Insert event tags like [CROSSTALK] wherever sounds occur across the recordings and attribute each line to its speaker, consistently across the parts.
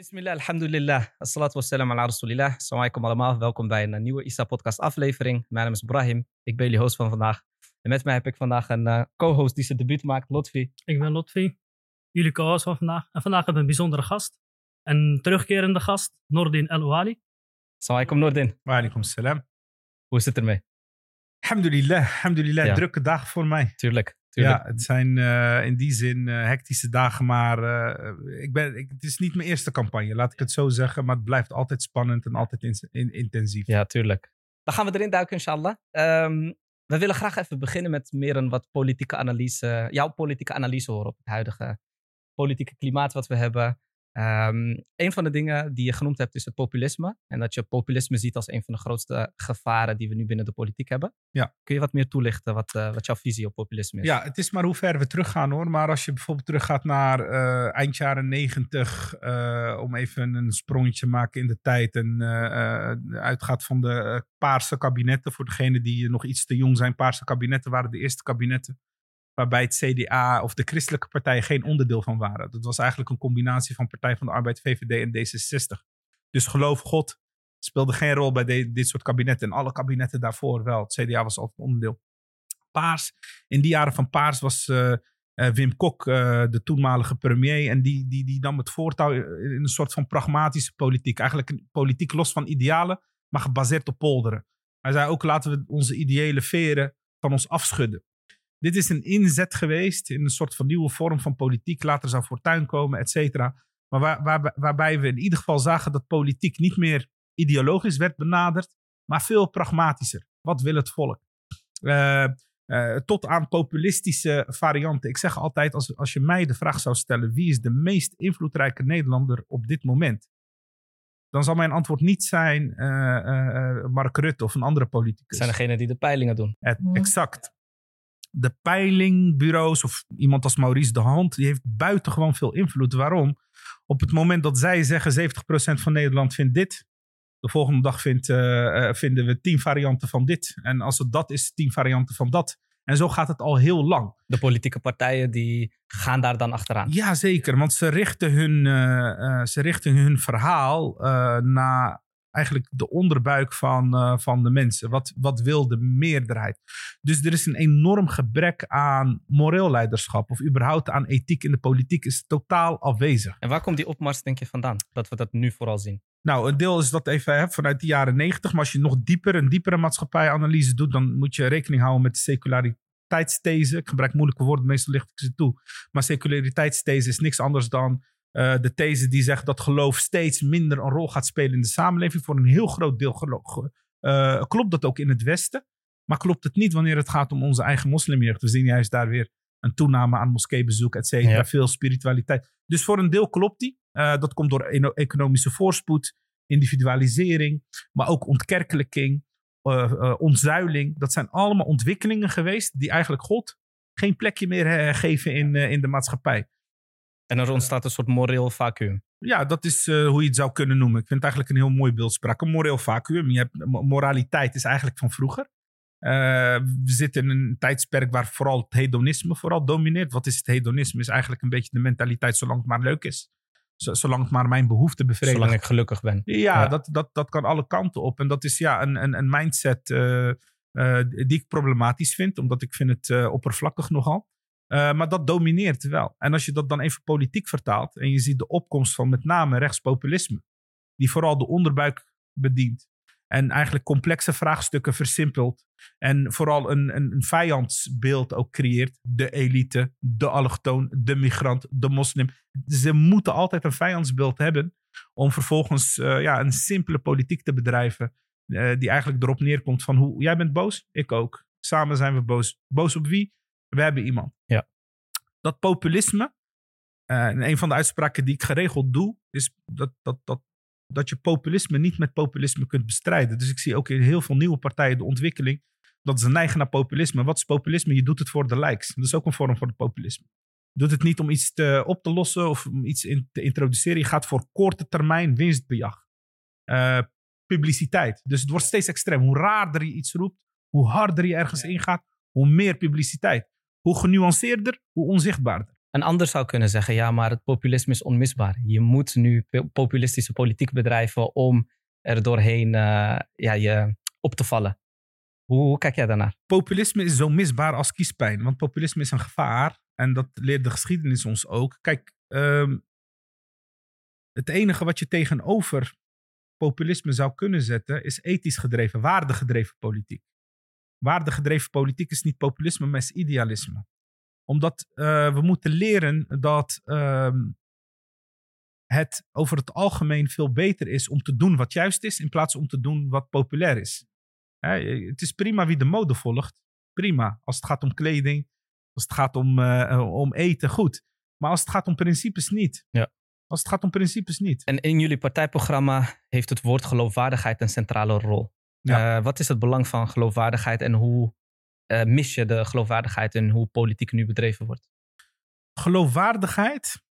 Speaker 1: Bismillah, alhamdulillah. Assalatu wassalam ala rasulillah. Assalamu alaikum allemaal. Welkom bij een eh, nieuwe Isa podcast aflevering. Mijn naam is Ibrahim. Ik ben jullie host van vandaag. En met mij heb ik vandaag een eh, co-host die zijn debuut maakt, Lotfi.
Speaker 2: Ik ben Lotfi, jullie co-host van vandaag. En vandaag hebben we een bijzondere gast. Een terugkerende gast, Nordin El Ouali.
Speaker 1: Assalamu alaikum Noordin.
Speaker 3: Wa alaikum salam.
Speaker 1: Hoe is het ermee?
Speaker 3: Alhamdulillah, alhamdulillah.
Speaker 1: Ja.
Speaker 3: Drukke dagen voor mij.
Speaker 1: Tuurlijk, tuurlijk.
Speaker 3: Ja, het zijn eh, in die zin eh, hectische dagen, maar eh, ik ben, ik, het is niet mijn eerste campagne, laat ik het zo zeggen. Maar het blijft altijd spannend en altijd in- in- intensief.
Speaker 1: Ja, tuurlijk. Dan gaan we erin duiken, inshallah. Ehm, we willen graag even beginnen met meer een wat politieke analyse. Jouw politieke analyse horen op het huidige politieke klimaat wat we hebben. Ehm, een van de dingen die je genoemd hebt is het populisme. En dat je populisme ziet als een van de grootste gevaren die we nu binnen de politiek hebben.
Speaker 3: Ja.
Speaker 1: Kun je wat meer toelichten wat, eh, wat jouw visie op populisme is?
Speaker 3: Ja, het is maar hoe ver we teruggaan hoor. Maar als je bijvoorbeeld teruggaat naar eh, eind jaren negentig, eh, om even een sprongetje te maken in de tijd. En uitgaat van de paarse kabinetten. Voor degenen die nog iets te jong zijn, paarse kabinetten waren de eerste kabinetten. Waarbij het CDA of de christelijke partijen geen onderdeel van waren. Dat was eigenlijk een combinatie van Partij van de Arbeid, VVD en D66. Dus geloof God speelde geen rol bij dit soort kabinetten. En alle kabinetten daarvoor wel. Het CDA was altijd onderdeel. Paars, in die jaren van Paars was eh, eh, Wim Kok eh, de toenmalige premier. En die, die, die nam het voortouw in een soort van pragmatische politiek. Eigenlijk een politiek los van idealen, maar gebaseerd op polderen. Hij zei ook laten we onze ideële veren van ons afschudden. Dit is een inzet geweest in een soort van nieuwe vorm van politiek. Later zou fortuin komen, et cetera. Maar waar, waar, waarbij we in ieder geval zagen dat politiek niet meer ideologisch werd benaderd, maar veel pragmatischer. Wat wil het volk? Eh, eh, tot aan populistische varianten. Ik zeg altijd, als, als je mij de vraag zou stellen: wie is de meest invloedrijke Nederlander op dit moment? Dan zal mijn antwoord niet zijn eh, eh, eh, Mark Rutte of een andere
Speaker 1: Het
Speaker 3: politicus.
Speaker 1: zijn degenen die de peilingen doen.
Speaker 3: Het- exact. De peilingbureaus of iemand als Maurice de Hand, die heeft buitengewoon veel invloed. Waarom? Op het moment dat zij zeggen 70% van Nederland vindt dit. De volgende dag vindt, eh, eh, vinden we 10 varianten van dit. En als het dat is, 10 varianten van dat. En zo gaat het al heel lang.
Speaker 1: De politieke partijen die gaan daar dan achteraan.
Speaker 3: Ja, zeker. Want ze richten hun, eh, ze richten hun verhaal naar eigenlijk de onderbuik van, eh, van de mensen. Wat, wat wil de meerderheid? Dus er is een enorm gebrek aan moreel leiderschap. Of überhaupt aan ethiek in de politiek is totaal afwezig.
Speaker 1: En waar komt die opmars, denk je, vandaan? Dat we dat nu vooral zien.
Speaker 3: Nou, een deel is dat even hè, vanuit de jaren negentig. Maar als je nog dieper, een diepere maatschappijanalyse doet, dan moet je rekening houden met de seculariteitsthese. Ik gebruik moeilijke woorden, meestal licht ik ze toe. Maar seculariteitsthese is niks anders dan eh, de these die zegt dat geloof steeds minder een rol gaat spelen in de samenleving. Voor een heel groot deel eh, klopt dat ook in het Westen. Maar klopt het niet wanneer het gaat om onze eigen moslimjeugd. We zien juist daar weer een toename aan moskeebezoek, et cetera.
Speaker 1: Ja.
Speaker 3: Veel spiritualiteit. Dus voor een deel klopt die. Eh, dat komt door economische voorspoed, individualisering, maar ook ontkerkelijking, ontzuiling. Dat zijn allemaal ontwikkelingen geweest die eigenlijk God geen plekje meer geven in, in de maatschappij.
Speaker 1: En er ontstaat een soort moreel vacuüm.
Speaker 3: Ja, dat is eh, hoe je het zou kunnen noemen. Ik vind het eigenlijk een heel mooi beeldspraak. Een moreel vacuüm. Je hebt, mo- moraliteit is eigenlijk van vroeger. Eh, we zitten in een tijdsperk waar vooral het hedonisme vooral domineert. Wat is het hedonisme? Is eigenlijk een beetje de mentaliteit zolang het maar leuk is. Z- zolang het maar mijn behoeften bevredigt.
Speaker 1: Zolang ik gelukkig ben.
Speaker 3: Ja,
Speaker 1: Ja.
Speaker 3: Dat, dat, dat kan alle kanten op. En dat is ja, een, een, een mindset eh, die ik problematisch vind. Omdat ik vind het oppervlakkig nogal. Eh, maar dat domineert wel. En als je dat dan even politiek vertaalt. En je ziet de opkomst van met name rechtspopulisme. Die vooral de onderbuik bedient. En eigenlijk complexe vraagstukken versimpelt. En vooral een, een, een vijandsbeeld ook creëert. De elite, de allochtoon, de migrant, de moslim. Ze moeten altijd een vijandsbeeld hebben om vervolgens eh, ja, een simpele politiek te bedrijven. eh, die eigenlijk erop neerkomt van hoe jij bent boos, ik ook. Samen zijn we boos. Boos op wie? We hebben iemand.
Speaker 1: Ja.
Speaker 3: Dat populisme, eh, en een van de uitspraken die ik geregeld doe, is dat, dat, dat, dat je populisme niet met populisme kunt bestrijden. Dus ik zie ook in heel veel nieuwe partijen de ontwikkeling dat ze neigen naar populisme. Wat is populisme? Je doet het voor de likes. Dat is ook een vorm van populisme. Je doet het niet om iets te, op te lossen of om iets in, te introduceren. Je gaat voor korte termijn winstbejag. Eh, publiciteit. Dus het wordt steeds extreem. Hoe raarder je iets roept, hoe harder je ergens ingaat, hoe meer publiciteit. Hoe genuanceerder, hoe onzichtbaarder.
Speaker 1: Een ander zou kunnen zeggen, ja, maar het populisme is onmisbaar. Je moet nu po- populistische politiek bedrijven om er doorheen eh, ja, je op te vallen. Hoe, hoe kijk jij daarnaar?
Speaker 3: populisme is zo misbaar als kiespijn. Want populisme is een gevaar. En dat leert de geschiedenis ons ook. Kijk, ehm, het enige wat je tegenover populisme zou kunnen zetten, is ethisch gedreven, waardegedreven politiek. Waardegedreven politiek is niet populisme, maar is idealisme. Omdat eh, we moeten leren dat ehm, het over het algemeen veel beter is om te doen wat juist is, in plaats om te doen wat populair is. Hè, het is prima wie de mode volgt. Prima. Als het gaat om kleding, als het gaat om, eh, om eten, goed. Maar als het gaat om principes niet.
Speaker 1: Ja.
Speaker 3: Als het gaat om principes niet.
Speaker 1: En in jullie partijprogramma heeft het woord geloofwaardigheid een centrale rol.
Speaker 3: Ja.
Speaker 1: Eh, wat is het belang van geloofwaardigheid en hoe eh, mis je de geloofwaardigheid in hoe politiek nu bedreven wordt?
Speaker 3: Geloofwaardigheid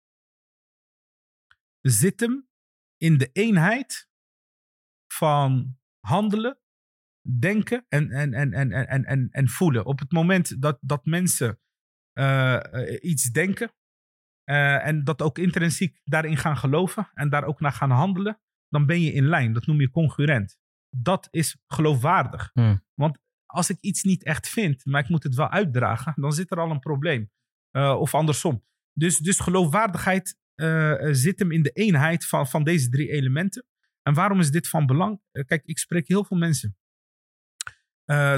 Speaker 3: zit hem in de eenheid van handelen, denken en, en, en, en, en, en, en, en voelen. Op het moment dat, dat mensen eh, iets denken en dat ook intrinsiek daarin gaan geloven en daar ook naar gaan handelen, dan ben je in lijn. Dat noem je congruent. Dat is geloofwaardig.
Speaker 1: Hmm.
Speaker 3: Want als ik iets niet echt vind, maar ik moet het wel uitdragen, dan zit er al een probleem. Eh, of andersom. Dus, dus geloofwaardigheid eh, eh, zit hem in de eenheid van, van deze drie elementen. En waarom is dit van belang? Kijk, ik spreek heel veel mensen.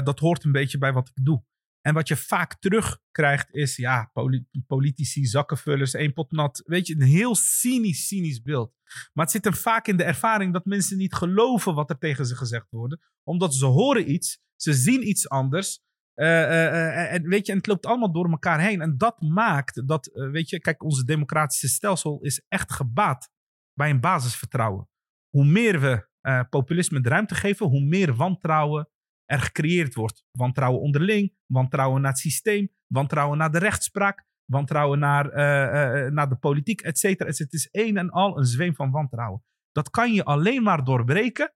Speaker 3: Dat hoort een beetje bij wat ik doe. En wat je vaak terugkrijgt is, ja, poli- politici, zakkenvullers, één pot nat. Weet je, een heel cynisch, cynisch beeld. Maar het zit hem vaak in de ervaring dat mensen niet geloven wat er tegen ze gezegd wordt. Omdat ze horen iets, ze zien iets anders. eh, eh, eh, en weet je, en het loopt allemaal door elkaar heen. En dat maakt dat, weet je, kijk, onze democratische stelsel is echt gebaat bij een basisvertrouwen. Hoe meer we populisme de ruimte geven, hoe meer wantrouwen er gecreëerd wordt. Wantrouwen onderling, wantrouwen naar het systeem, wantrouwen naar de rechtspraak, wantrouwen naar, eh, eh, naar de politiek, et cetera. Het is één en al een zweem van wantrouwen. Dat kan je alleen maar doorbreken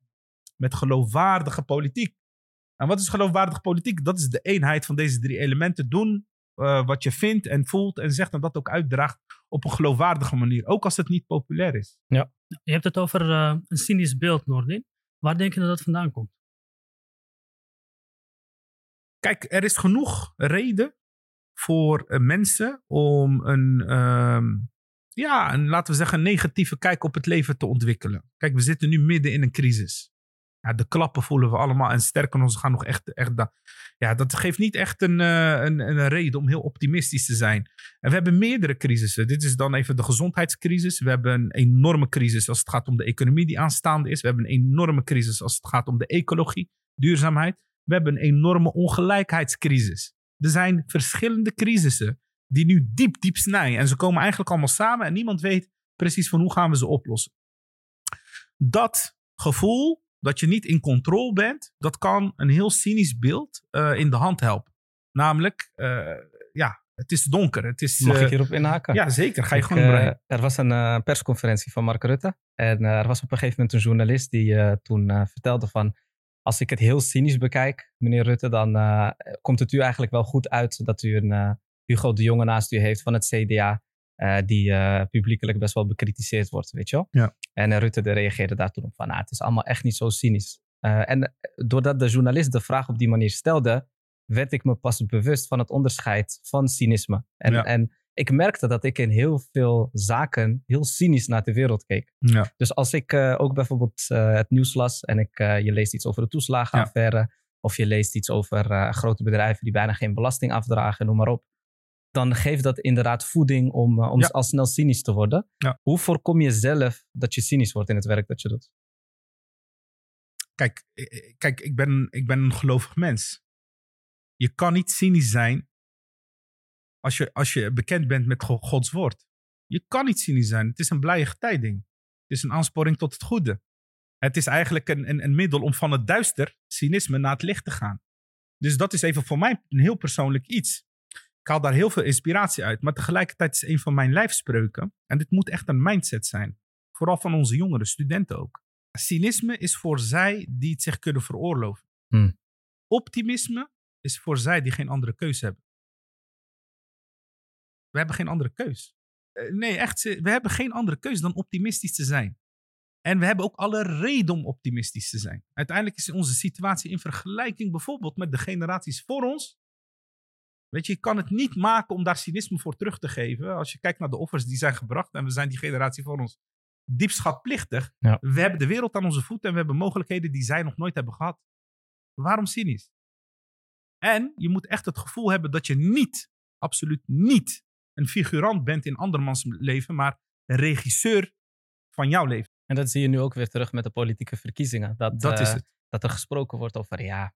Speaker 3: met geloofwaardige politiek. En wat is geloofwaardige politiek? Dat is de eenheid van deze drie elementen. Doen eh, wat je vindt en voelt en zegt en dat ook uitdraagt op een geloofwaardige manier. Ook als het niet populair is.
Speaker 2: Je hebt het over eh, een cynisch beeld, Noordin. Waar denk je dat dat vandaan komt?
Speaker 3: Kijk, er is genoeg reden voor eh, mensen om een, ehm, ja, laten we zeggen, negatieve kijk op het leven te ontwikkelen. Kijk, we zitten nu midden in een crisis. Ja, de klappen voelen we allemaal en sterker nog, ze gaan nog echt, echt ja, dat geeft niet echt een, eh, een, een reden om heel optimistisch te zijn. En we hebben meerdere crisissen. Dit is dan even de gezondheidscrisis. We hebben een enorme crisis als het gaat om de economie die aanstaande is. We hebben een enorme crisis als het gaat om de ecologie, duurzaamheid. We hebben een enorme ongelijkheidscrisis. Er zijn verschillende crisissen die nu diep, diep snijden. En ze komen eigenlijk allemaal samen en niemand weet precies van hoe gaan we ze oplossen. Dat gevoel dat je niet in controle bent, dat kan een heel cynisch beeld eh, in de hand helpen. Namelijk, eh, ja, het is donker. Het is,
Speaker 1: Mag
Speaker 3: eh,
Speaker 1: ik hierop inhaken?
Speaker 3: ja, zeker. Ga je
Speaker 1: Ik,
Speaker 3: gewoon
Speaker 1: eh,
Speaker 3: brein.
Speaker 1: er was een eh, persconferentie van Mark Rutte. En eh, er was op een gegeven moment een journalist die eh, toen eh, vertelde van... Als ik het heel cynisch bekijk, meneer Rutte, dan eh, komt het u eigenlijk wel goed uit dat u een eh, Hugo de Jonge naast u heeft van het CDA. eh, die publiekelijk best wel bekritiseerd wordt, weet je wel.
Speaker 3: Ja.
Speaker 1: En Rutte de reageerde daar toen op van, nou, het is allemaal echt niet zo cynisch. En doordat de journalist de vraag op die manier stelde, werd ik me pas bewust van het onderscheid van cynisme. En,
Speaker 3: Ja.
Speaker 1: en ik merkte dat ik in heel veel zaken heel cynisch naar de wereld keek.
Speaker 3: Ja.
Speaker 1: Dus als ik eh, ook bijvoorbeeld eh, het nieuws las en ik, eh, je leest iets over de toeslagenaffaire, of je leest iets over grote bedrijven die bijna geen belasting afdragen, noem maar op. Dan geeft dat inderdaad voeding om, om
Speaker 3: Ja.
Speaker 1: al snel cynisch te worden.
Speaker 3: Ja.
Speaker 1: Hoe voorkom je zelf dat je cynisch wordt in het werk dat je doet?
Speaker 3: Kijk, kijk ik, ben, ik ben een gelovig mens. Je kan niet cynisch zijn als je, als je bekend bent met Go- Gods woord. Je kan niet cynisch zijn. Het is een blije tijding. Het is een aansporing tot het goede. Het is eigenlijk een, een, een middel om van het duister, cynisme, naar het licht te gaan. Dus dat is even voor mij een heel persoonlijk iets. Ik haal daar heel veel inspiratie uit. Maar tegelijkertijd is een van mijn lijfspreuken. En dit moet echt een mindset zijn. Vooral van onze jongeren, studenten ook. Cynisme is voor zij die het zich kunnen veroorloven.
Speaker 1: Hmm.
Speaker 3: Optimisme is voor zij die geen andere keuze hebben. We hebben geen andere keus. Eh, nee, echt, we hebben geen andere keus dan optimistisch te zijn. En we hebben ook alle reden om optimistisch te zijn. Uiteindelijk is onze situatie in vergelijking bijvoorbeeld met de generaties voor ons. Weet je, je kan het niet maken om daar cynisme voor terug te geven. Als je kijkt naar de offers die zijn gebracht en we zijn die generatie voor ons diepschapplichtig.
Speaker 1: Ja.
Speaker 3: We hebben de wereld aan onze voeten en we hebben mogelijkheden die zij nog nooit hebben gehad. Waarom cynisch? En je moet echt het gevoel hebben dat je niet, absoluut niet, een figurant bent in andermans leven, maar een regisseur van jouw leven.
Speaker 1: En dat zie je nu ook weer terug met de politieke verkiezingen. Dat,
Speaker 3: Dat is
Speaker 1: eh,
Speaker 3: het.
Speaker 1: dat er gesproken wordt over, ja,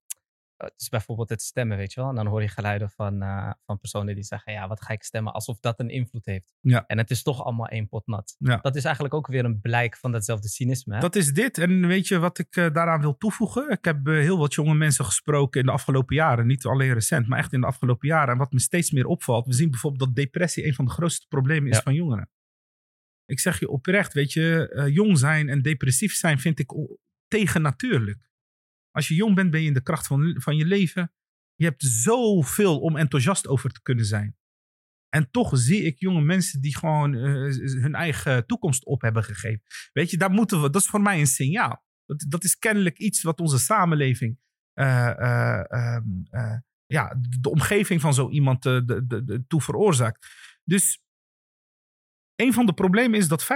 Speaker 1: het is bijvoorbeeld het stemmen, weet je wel. En dan hoor je geluiden van, eh, van personen die zeggen, ja, wat ga ik stemmen? Alsof dat een invloed heeft.
Speaker 3: Ja.
Speaker 1: En het is toch allemaal één pot nat.
Speaker 3: Ja.
Speaker 1: Dat is eigenlijk ook weer een blijk van datzelfde cynisme. Hè?
Speaker 3: Dat is dit. En weet je wat ik eh, daaraan wil toevoegen? Ik heb eh, heel wat jonge mensen gesproken in de afgelopen jaren. Niet alleen recent, maar echt in de afgelopen jaren. En wat me steeds meer opvalt. We zien bijvoorbeeld dat depressie een van de grootste problemen is
Speaker 1: Ja.
Speaker 3: van jongeren. Ik zeg je oprecht, weet je, eh, jong zijn en depressief zijn vind ik tegennatuurlijk. Als je jong bent, ben je in de kracht van, van je leven. Je hebt zoveel om enthousiast over te kunnen zijn. En toch zie ik jonge mensen die gewoon eh, hun eigen toekomst op hebben gegeven. Weet je, daar moeten we, dat is voor mij een signaal. Dat, dat is kennelijk iets wat onze samenleving, eh, eh, ehm, eh, ja, de, omgeving van zo iemand de, toe veroorzaakt. Dus een van de problemen is dat 50%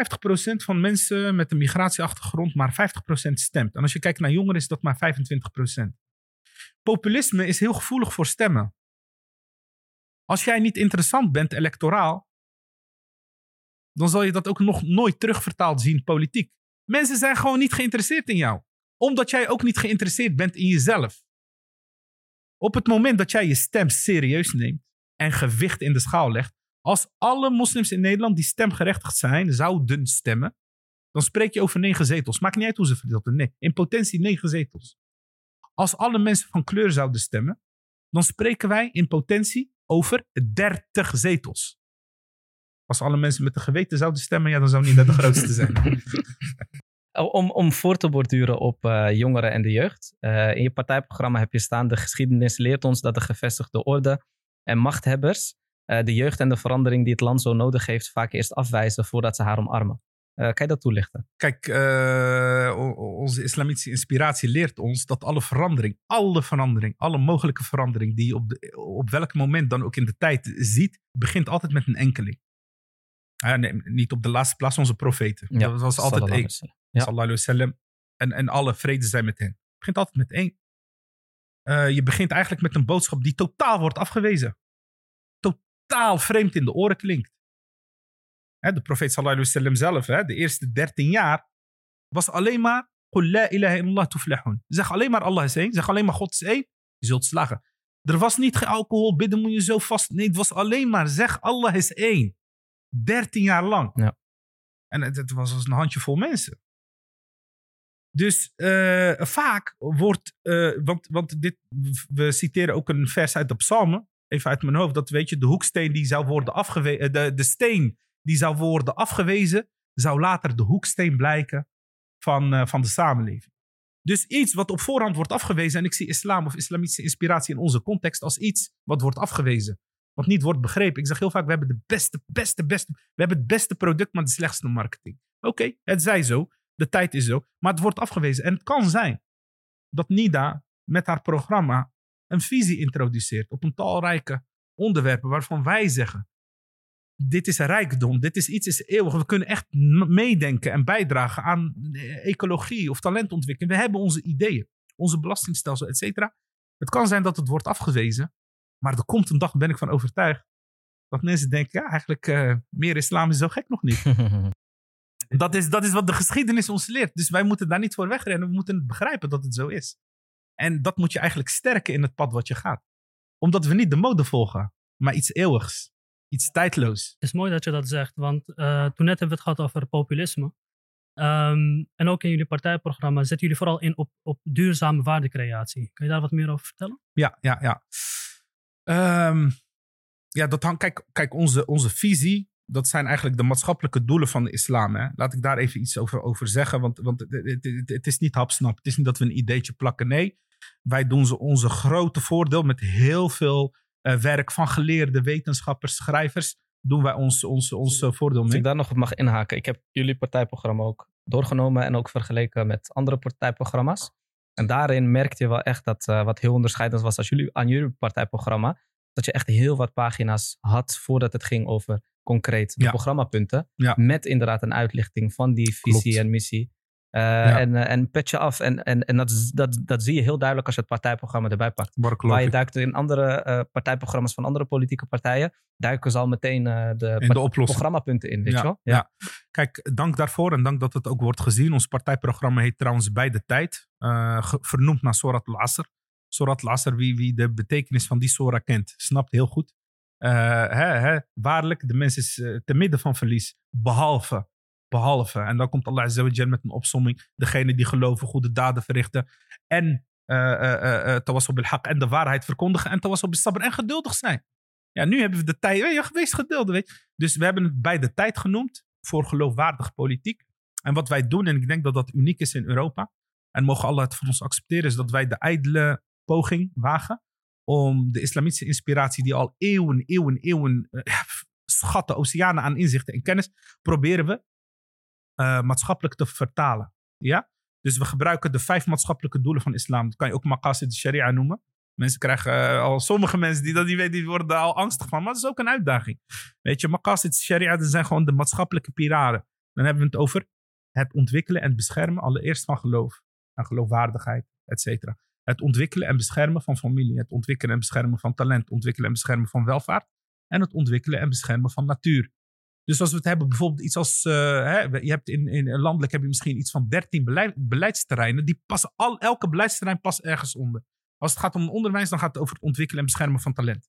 Speaker 3: van mensen met een migratieachtergrond maar 50% stemt. En als je kijkt naar jongeren is dat maar 25%. Populisme is heel gevoelig voor stemmen. Als jij niet interessant bent electoraal, dan zal je dat ook nog nooit terugvertaald zien politiek. Mensen zijn gewoon niet geïnteresseerd in jou. Omdat jij ook niet geïnteresseerd bent in jezelf. Op het moment dat jij je stem serieus neemt en gewicht in de schaal legt, als alle moslims in Nederland die stemgerechtigd zijn, zouden stemmen, dan spreek je over negen zetels. Maakt niet uit hoe ze verdeeld worden. Nee, in potentie negen zetels. Als alle mensen van kleur zouden stemmen, dan spreken wij in potentie over 30 zetels. Als alle mensen met een geweten zouden stemmen, ja, dan zou niet dat de [LAUGHS] grootste zijn.
Speaker 1: Om, om voor te borduren op eh, jongeren en de jeugd. Eh, in je partijprogramma heb je staan: de geschiedenis leert ons dat de gevestigde orde en machthebbers eh, de jeugd en de verandering die het land zo nodig heeft vaak eerst afwijzen voordat ze haar omarmen. Eh, kan je dat toelichten?
Speaker 3: Kijk, eh, onze islamitische inspiratie leert ons dat alle verandering, alle verandering, alle mogelijke verandering die je op, de, op welk moment dan ook in de tijd ziet, begint altijd met een enkeling. Ah, nee, niet op de laatste plaats onze profeten. dat was altijd één.
Speaker 1: Ja.
Speaker 3: Sallallahu wasallam. En, en alle vrede zijn met hen. Het begint altijd met één. Je begint eigenlijk met een boodschap die totaal wordt afgewezen. Totaal vreemd in de oren klinkt. Hè, de profeet sallallahu alaihi wasallam zelf, hè, de eerste 13 jaar, was alleen maar "Qul la ilaha illallah tuflihun." Zeg alleen maar Allah is één. Zeg alleen maar God is één. Je zult slagen. Er was niet geen alcohol, bidden moet je zo vast. Nee, het was alleen maar zeg Allah is één. 13 jaar lang.
Speaker 1: Ja.
Speaker 3: En het, het was als een handjevol mensen. Dus eh, vaak wordt, eh, want, want dit, we citeren ook een vers uit de psalmen, even uit mijn hoofd, dat weet je, de hoeksteen die zou worden afgewezen, de, de steen die zou worden afgewezen, zou later de hoeksteen blijken van, eh, van de samenleving. Dus iets wat op voorhand wordt afgewezen, en ik zie islam of islamitische inspiratie in onze context als iets wat wordt afgewezen, wat niet wordt begrepen. Ik zeg heel vaak, we hebben de beste, beste, beste, we hebben het beste product, maar de slechtste marketing. Oké, het zij zo, de tijd is zo, maar het wordt afgewezen. En het kan zijn dat Nida met haar programma een visie introduceert op een talrijke onderwerpen waarvan wij zeggen, dit is een rijkdom, dit is iets is eeuwig. We kunnen echt meedenken en bijdragen aan eh, ecologie of talentontwikkeling. We hebben onze ideeën, onze belastingstelsel, et cetera. Het kan zijn dat het wordt afgewezen, maar er komt een dag, ben ik van overtuigd, dat mensen denken, ja, eigenlijk eh, meer islam is zo gek nog niet. [LAUGHS] Dat is, dat is wat de geschiedenis ons leert. Dus wij moeten daar niet voor wegrennen. We moeten begrijpen dat het zo is. En dat moet je eigenlijk sterken in het pad wat je gaat. Omdat we niet de mode volgen, maar iets eeuwigs. Iets tijdloos.
Speaker 2: Het is mooi dat je dat zegt, want eh, toen net hebben we het gehad over populisme. Ehm, en ook in jullie partijprogramma zetten jullie vooral in op, op duurzame waardecreatie. Kun je daar wat meer over vertellen?
Speaker 3: Ja, ja, ja. Ehm, ja, dat hangt. Kijk, kijk onze, onze visie. Dat zijn eigenlijk de maatschappelijke doelen van de islam. Hè? Laat ik daar even iets over, over zeggen. Want, want het, het, het- het is niet hapsnap. Het is niet dat we een ideetje plakken. Nee, wij doen ze onze grote voordeel met heel veel eh, werk van geleerde wetenschappers, schrijvers. doen wij ons, ons, ons eh, voordeel
Speaker 1: Als
Speaker 3: mee.
Speaker 1: ik daar nog op mag inhaken. Ik heb jullie partijprogramma ook doorgenomen en ook vergeleken met andere partijprogramma's. En daarin merkte je wel echt dat eh, wat heel onderscheidend was als jullie, aan jullie partijprogramma, dat je echt heel wat pagina's had voordat het ging over concreet de
Speaker 3: Ja.
Speaker 1: programmapunten.
Speaker 3: Ja.
Speaker 1: Met inderdaad een uitlichting van die visie
Speaker 3: Klopt.
Speaker 1: en missie. Eh, En, eh, en pet je af. En, en, en dat, dat, dat zie je heel duidelijk als je het partijprogramma erbij pakt. Waar je duikt in andere eh, partijprogramma's van andere politieke partijen, duiken ze al meteen de,
Speaker 3: In de
Speaker 1: programmapunten in, weet
Speaker 3: Ja,
Speaker 1: je wel?
Speaker 3: ja. Kijk, dank daarvoor en dank dat het ook wordt gezien. Ons partijprogramma heet trouwens Bij de Tijd. vernoemd naar Sorat al-Asr. Sorat al-Asr, wie, wie de betekenis van die Sora kent, snapt heel goed. Hè, hè, waarlijk, de mens is te midden van verlies. Behalve, behalve. En dan komt Allah met een opsomming. Degene die geloven, goede daden verrichten. En uh, uh, tawassul bil haq en de waarheid verkondigen. En en geduldig zijn. Ja, nu hebben we de tijd. Ja, wees geduldig, weet. Dus we hebben het bij de tijd genoemd voor geloofwaardige politiek. En wat wij doen, en ik denk dat dat uniek is in Europa, en mogen Allah het van ons accepteren, is dat wij de ijdele poging wagen om de islamitische inspiratie die al eeuwen, eeuwen, eeuwen schatten, oceanen aan inzichten en kennis, proberen we uh, maatschappelijk te vertalen. Ja? Dus we gebruiken de vijf maatschappelijke doelen van islam. Dat kan je ook maqasid sharia noemen. Mensen krijgen uh, al, sommige mensen die dat niet weten, die worden al angstig van. Maar dat is ook een uitdaging. Weet je, maqasid sharia, dat zijn gewoon de maatschappelijke pilaren. Dan hebben we het over het ontwikkelen en beschermen allereerst van geloof. En geloofwaardigheid, et cetera. Het ontwikkelen en beschermen van familie. Het ontwikkelen en beschermen van talent. Ontwikkelen en beschermen van welvaart. En het ontwikkelen en beschermen van natuur. Dus als we het hebben, bijvoorbeeld iets als. Uh, hè, je hebt in, in landelijk heb je misschien iets van 13 beleid, beleidsterreinen. Die passen al, elke beleidsterrein past ergens onder. Als het gaat om onderwijs, dan gaat het over het ontwikkelen en beschermen van talent.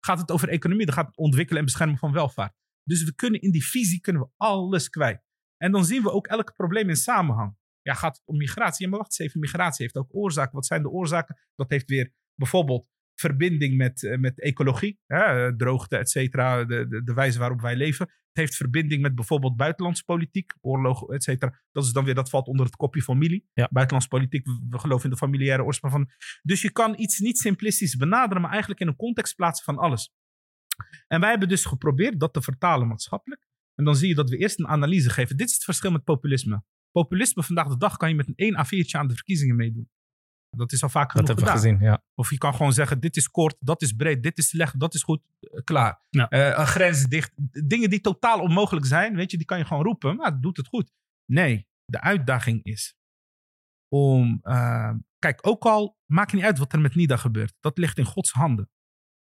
Speaker 3: Gaat het over economie, dan gaat het ontwikkelen en beschermen van welvaart. Dus we kunnen in die visie kunnen we alles kwijt. En dan zien we ook elk probleem in samenhang. Ja, gaat het om migratie? Ja, maar wacht eens even, migratie heeft ook oorzaken. Wat zijn de oorzaken? Dat heeft weer bijvoorbeeld verbinding met, uh, met ecologie, hè, droogte, et cetera, de, de, de wijze waarop wij leven. Het heeft verbinding met bijvoorbeeld buitenlandse politiek, oorlog, et cetera. Dat is dan weer, dat valt onder het kopje familie.
Speaker 1: Ja.
Speaker 3: Buitenlandse politiek, we, we geloven in de familiaire oorsprong van. Dus je kan iets niet simplistisch benaderen, maar eigenlijk in een context plaatsen van alles. En wij hebben dus geprobeerd dat te vertalen maatschappelijk. En dan zie je dat we eerst een analyse geven. Dit is het verschil met populisme. Populisme vandaag de dag kan je met een 1 A4'tje aan de verkiezingen meedoen. Dat is al vaak genoeg
Speaker 1: dat hebben
Speaker 3: gedaan.
Speaker 1: we gezien, ja.
Speaker 3: Of je kan gewoon zeggen, dit is kort, dat is breed, dit is slecht, dat is goed, uh, klaar.
Speaker 2: Ja.
Speaker 3: Uh, een grens dicht. Dingen die totaal onmogelijk zijn, weet je, die kan je gewoon roepen, maar het doet het goed. Nee, de uitdaging is om, uh, kijk, ook al maakt niet uit wat er met NIDA gebeurt, dat ligt in Gods handen.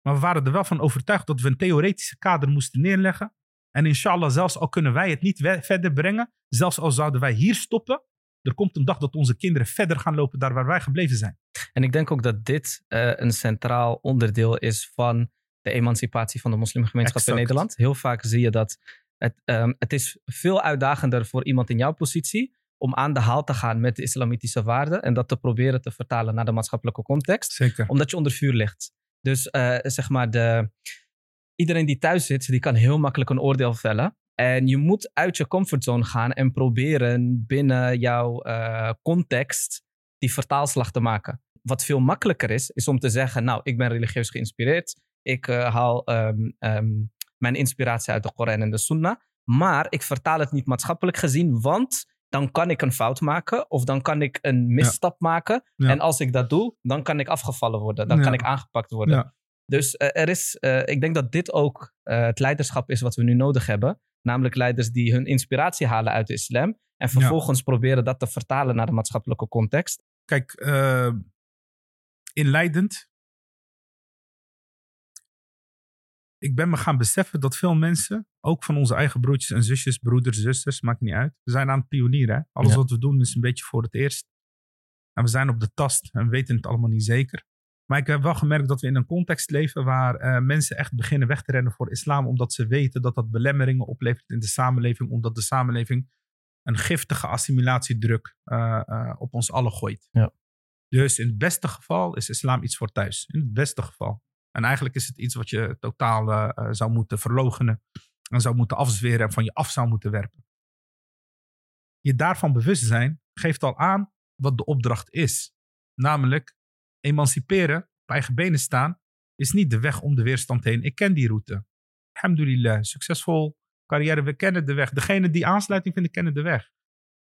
Speaker 3: Maar we waren er wel van overtuigd dat we een theoretische kader moesten neerleggen. En inshallah, zelfs al kunnen wij het niet verder brengen, zelfs al zouden wij hier stoppen, er komt een dag dat onze kinderen verder gaan lopen daar waar wij gebleven zijn.
Speaker 1: En ik denk ook dat dit uh, een centraal onderdeel is van de emancipatie van de moslimgemeenschap
Speaker 3: exact.
Speaker 1: in Nederland. Heel vaak zie je dat het, um, het is veel uitdagender voor iemand in jouw positie om aan de haal te gaan met de islamitische waarden en dat te proberen te vertalen naar de maatschappelijke context.
Speaker 3: Zeker.
Speaker 1: Omdat je onder vuur ligt. Dus uh, zeg maar, de, iedereen die thuis zit, die kan heel makkelijk een oordeel vellen. En je moet uit je comfortzone gaan en proberen binnen jouw uh, context die vertaalslag te maken. Wat veel makkelijker is, is om te zeggen: Nou, ik ben religieus geïnspireerd. Ik uh, haal um, um, mijn inspiratie uit de Koran en de Sunnah. Maar ik vertaal het niet maatschappelijk gezien, want dan kan ik een fout maken of dan kan ik een misstap ja. maken. Ja. En als ik dat doe, dan kan ik afgevallen worden. Dan ja. kan ik aangepakt worden. Dus uh, er is, uh, ik denk dat dit ook uh, het leiderschap is wat we nu nodig hebben. Namelijk leiders die hun inspiratie halen uit de islam. En vervolgens proberen dat te vertalen naar de maatschappelijke context.
Speaker 3: Kijk, inleidend. Ik ben me gaan beseffen dat veel mensen, ook van onze eigen broertjes en zusjes, broeders, zusters, maakt niet uit. We zijn aan het pionieren. Hè? Alles wat we doen is een beetje voor het eerst. En we zijn op de tast en we weten het allemaal niet zeker. Maar ik heb wel gemerkt dat we in een context leven waar uh, mensen echt beginnen weg te rennen voor islam. Omdat ze weten dat dat belemmeringen oplevert in de samenleving. Omdat de samenleving een giftige assimilatiedruk uh, uh, op ons allen gooit.
Speaker 1: Ja.
Speaker 3: Dus in het beste geval is islam iets voor thuis. In het beste geval. En eigenlijk is het iets wat je totaal zou moeten verlogenen. En zou moeten afzweren en van je af zou moeten werpen. Je daarvan bewust zijn geeft al aan wat de opdracht is. Namelijk emanciperen, op eigen benen staan, is niet de weg om de weerstand heen. Ik ken die route. Alhamdulillah, succesvol carrière. We kennen de weg. Degene die aansluiting vinden, kennen de weg.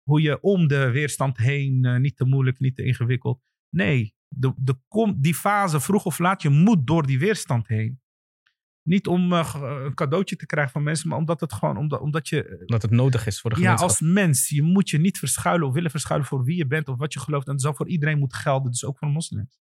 Speaker 3: Hoe je om de weerstand heen, eh, niet te moeilijk, niet te ingewikkeld. Nee, de, de, die fase, vroeg of laat, je moet door die weerstand heen. Niet om eh, ge- een cadeautje te krijgen van mensen, maar omdat het gewoon, omdat, omdat je eh,
Speaker 1: Dat het nodig is voor de
Speaker 3: ja,
Speaker 1: gemeenschap.
Speaker 3: als mens, je moet je niet verschuilen of willen verschuilen voor wie je bent of wat je gelooft. En dat zal voor iedereen moeten gelden, dus ook voor moslims.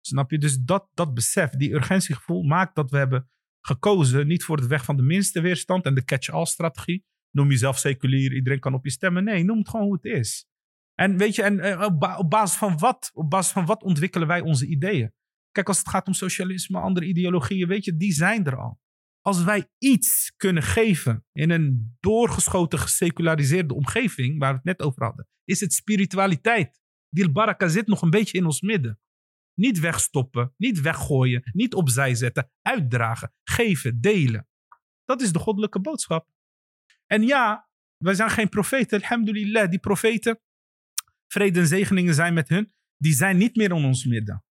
Speaker 3: Snap je? Dus dat, dat besef, die urgentiegevoel maakt dat we hebben gekozen niet voor de weg van de minste weerstand en de catch-all strategie. Noem jezelf seculier, iedereen kan op je stemmen. Nee, noem het gewoon hoe het is. En weet je, en eh, op basis van wat, op basis van wat ontwikkelen wij onze ideeën? Kijk, als het gaat om socialisme, andere ideologieën, weet je, die zijn er al. Als wij iets kunnen geven in een doorgeschoten, geseculariseerde omgeving, waar we het net over hadden, is het spiritualiteit. Die baraka zit nog een beetje in ons midden. Niet wegstoppen, niet weggooien, niet opzij zetten, uitdragen, geven, delen. Dat is de goddelijke boodschap. En ja, wij zijn geen profeten, alhamdulillah. Die profeten, vrede en zegeningen zijn met hun, die zijn niet meer in ons midden.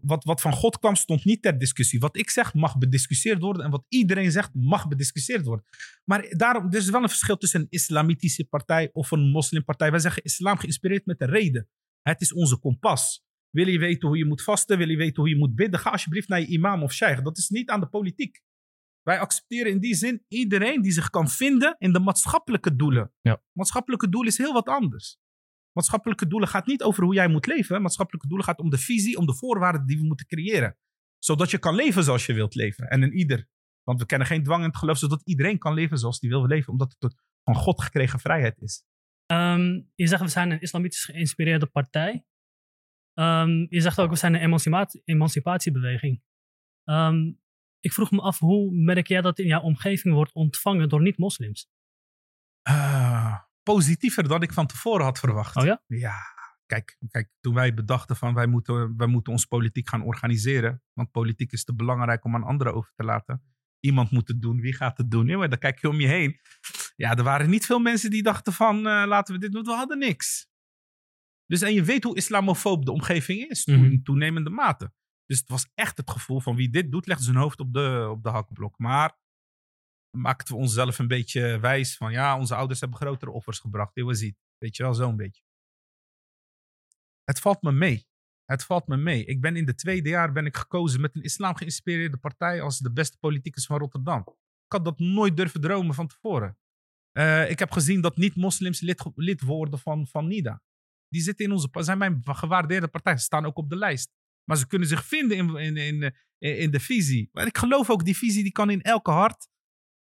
Speaker 3: Wat, wat van God kwam, stond niet ter discussie. Wat ik zeg, mag bediscussieerd worden. En wat iedereen zegt, mag bediscussieerd worden. Maar daarom, er is wel een verschil tussen een islamitische partij of een moslimpartij. Wij zeggen islam geïnspireerd met de reden. Het is onze kompas. Wil je weten hoe je moet vasten? Wil je weten hoe je moet bidden? Ga alsjeblieft naar je imam of sheikh. Dat is niet aan de politiek. Wij accepteren in die zin iedereen die zich kan vinden in de maatschappelijke doelen.
Speaker 1: Ja.
Speaker 3: Maatschappelijke doel is heel wat anders. Maatschappelijke doelen gaat niet over hoe jij moet leven. Maatschappelijke doelen gaat om de visie, om de voorwaarden die we moeten creëren. Zodat je kan leven zoals je wilt leven. En in ieder. Want we kennen geen dwang in het geloof, zodat iedereen kan leven zoals hij wil leven. Omdat het van God gekregen vrijheid is.
Speaker 2: Ehm, je zegt we zijn een islamitisch geïnspireerde partij. Ehm, je zegt ook we zijn een emancipatie, emancipatiebeweging. Ehm, ik vroeg me af, hoe merk jij dat in jouw omgeving wordt ontvangen door niet-moslims?
Speaker 3: Ah, positiever dan ik van tevoren had verwacht.
Speaker 2: Oh ja?
Speaker 3: Ja, kijk, kijk toen wij bedachten van wij moeten, wij moeten ons politiek gaan organiseren. Want politiek is te belangrijk om aan anderen over te laten. Iemand moet het doen, wie gaat het doen? Ja, maar dan kijk je om je heen. Ja, er waren niet veel mensen die dachten van eh, laten we dit doen, we hadden niks. Dus en je weet hoe islamofoob de omgeving is,
Speaker 2: Mhm.
Speaker 3: toenemende mate. Dus het was echt het gevoel van wie dit doet, legt zijn hoofd op de, op de hakblok. Maar maakten we onszelf een beetje wijs van ja, onze ouders hebben grotere offers gebracht. Dit was het. Weet je wel, zo'n beetje. Het valt me mee. Het valt me mee. Ik ben in de tweede jaar ben ik gekozen met een islam geïnspireerde partij als de beste politicus van Rotterdam. Ik had dat nooit durven dromen van tevoren. Eh, ik heb gezien dat niet-moslims lid, lid worden van, van NIDA. Die zitten in onze, zijn mijn gewaardeerde partij. Ze staan ook op de lijst. Maar ze kunnen zich vinden in, in, in, in, in de visie. Maar ik geloof ook, die visie die kan in elke hart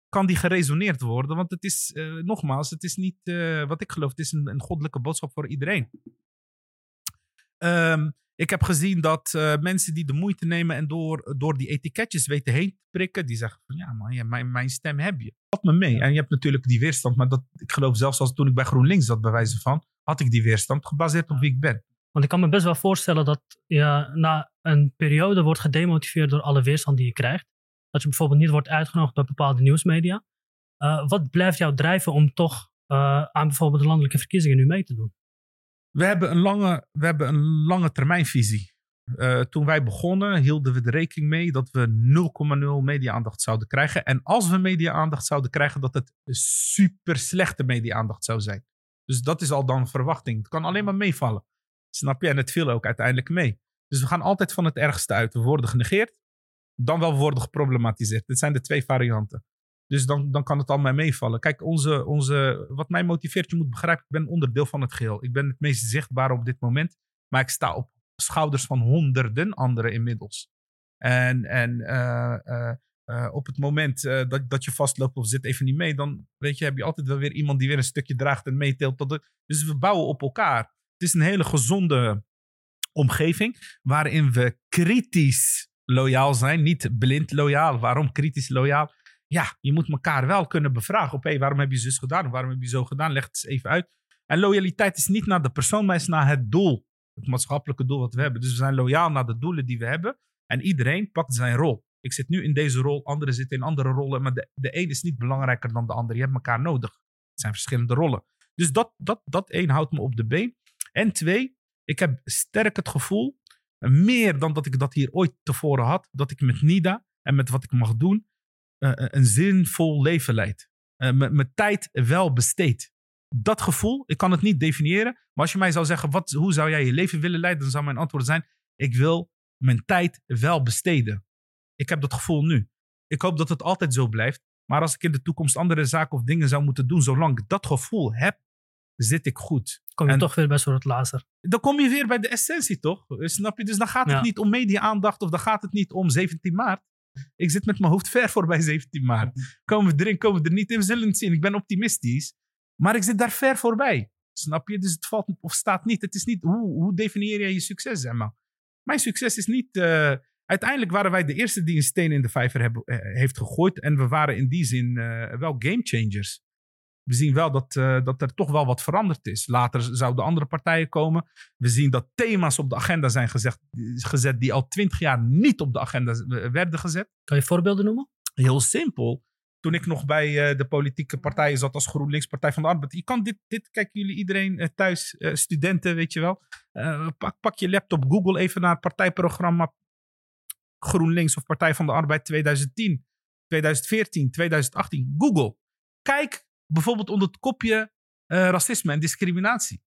Speaker 3: kan die geresoneerd worden. Want het is, eh, nogmaals, het is niet eh, wat ik geloof. Het is een, een goddelijke boodschap voor iedereen. Ehm, ik heb gezien dat eh, mensen die de moeite nemen en door, door die etiketjes weten heen te prikken, die zeggen van ja man, ja, mijn, mijn stem heb je. Valt me mee. En je hebt natuurlijk die weerstand, maar dat, ik geloof zelfs als toen ik bij GroenLinks zat, bij wijze van, had ik die weerstand gebaseerd op wie ik ben.
Speaker 2: Want ik kan me best wel voorstellen dat je na een periode wordt gedemotiveerd door alle weerstand die je krijgt. Dat je bijvoorbeeld niet wordt uitgenodigd bij bepaalde nieuwsmedia. Eh, wat blijft jou drijven om toch eh, aan bijvoorbeeld de landelijke verkiezingen nu mee te doen?
Speaker 3: We hebben een lange, we hebben een lange termijnvisie. Eh, toen wij begonnen hielden we er rekening mee dat we 0,0 media-aandacht zouden krijgen. En als we media-aandacht zouden krijgen, dat het super slechte media-aandacht zou zijn. Dus dat is al dan verwachting. Het kan alleen maar meevallen. Snap je? En het viel ook uiteindelijk mee. Dus we gaan altijd van het ergste uit. We worden genegeerd, dan wel we worden geproblematiseerd. Dit zijn de twee varianten. Dus dan, dan kan het al mij meevallen. Kijk, onze, onze, wat mij motiveert, je moet begrijpen, ik ben onderdeel van het geheel. Ik ben het meest zichtbaar op dit moment. Maar ik sta op schouders van honderden anderen inmiddels. En, en eh, eh, eh, op het moment dat, dat je vastloopt of zit even niet mee, dan weet je, heb je altijd wel weer iemand die weer een stukje draagt en meeteelt. Tot de, dus we bouwen op elkaar. Het is een hele gezonde omgeving waarin we kritisch loyaal zijn. Niet blind loyaal. Waarom kritisch loyaal? Ja, je moet elkaar wel kunnen bevragen op waarom heb je zus gedaan? Waarom heb je zo gedaan? Leg het eens even uit. En loyaliteit is niet naar de persoon, maar is naar het doel. Het maatschappelijke doel wat we hebben. Dus we zijn loyaal naar de doelen die we hebben. En iedereen pakt zijn rol. Ik zit nu in deze rol, anderen zitten in andere rollen. Maar de, de een is niet belangrijker dan de ander. Je hebt elkaar nodig. Het zijn verschillende rollen. Dus dat, dat, dat één houdt me op de been. En twee, ik heb sterk het gevoel, meer dan dat ik dat hier ooit tevoren had, dat ik met NIDA en met wat ik mag doen, eh, een zinvol leven leid. Eh, m- mijn tijd wel besteed. Dat gevoel, ik kan het niet definiëren. Maar als je mij zou zeggen, wat, hoe zou jij je leven willen leiden? Dan zou mijn antwoord zijn, ik wil mijn tijd wel besteden. Ik heb dat gevoel nu. Ik hoop dat het altijd zo blijft. Maar als ik in de toekomst andere zaken of dingen zou moeten doen, zolang ik dat gevoel heb, zit ik goed.
Speaker 2: Kom je
Speaker 3: En-
Speaker 2: toch weer bij soort lazer.
Speaker 3: Dan kom je weer bij de essentie, toch? Snap je? Dus dan gaat het
Speaker 2: Ja.
Speaker 3: niet om media-aandacht of dan gaat het niet om 17 maart. Ik zit met mijn hoofd ver voorbij 17 maart. Komen we erin, komen we er niet in, we zullen het zien. Ik ben optimistisch. Maar ik zit daar ver voorbij. Snap je? Dus het valt of staat niet. Het is niet, hoe, hoe definieer jij je succes, zeg maar? Mijn succes is niet... eh, uiteindelijk waren wij de eerste die een steen in de vijver hebben, eh, heeft gegooid. En we waren in die zin eh, wel game changers. We zien wel dat, eh, dat er toch wel wat veranderd is. Later zouden andere partijen komen. We zien dat thema's op de agenda zijn gezegd, gezet die al twintig jaar niet op de agenda werden gezet.
Speaker 2: Kan je voorbeelden noemen?
Speaker 3: Heel simpel. Toen ik nog bij eh, de politieke partijen zat als GroenLinks, Partij van de Arbeid. Je kan dit, dit kijken jullie iedereen eh, thuis, studenten, weet je wel. Pak, pak je laptop, Google even naar het partijprogramma GroenLinks of Partij van de Arbeid 2010, 2014, 2018. Google. Kijk bijvoorbeeld onder het kopje eh, racisme en discriminatie.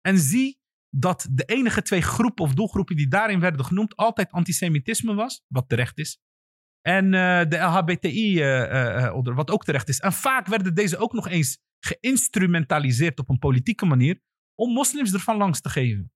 Speaker 3: En zie dat de enige twee groepen of doelgroepen die daarin werden genoemd altijd antisemitisme was, wat terecht is. En eh, de LHBTI, eh, eh, onder- wat ook terecht is. En vaak werden deze ook nog eens geïnstrumentaliseerd op een politieke manier om moslims ervan langs te geven.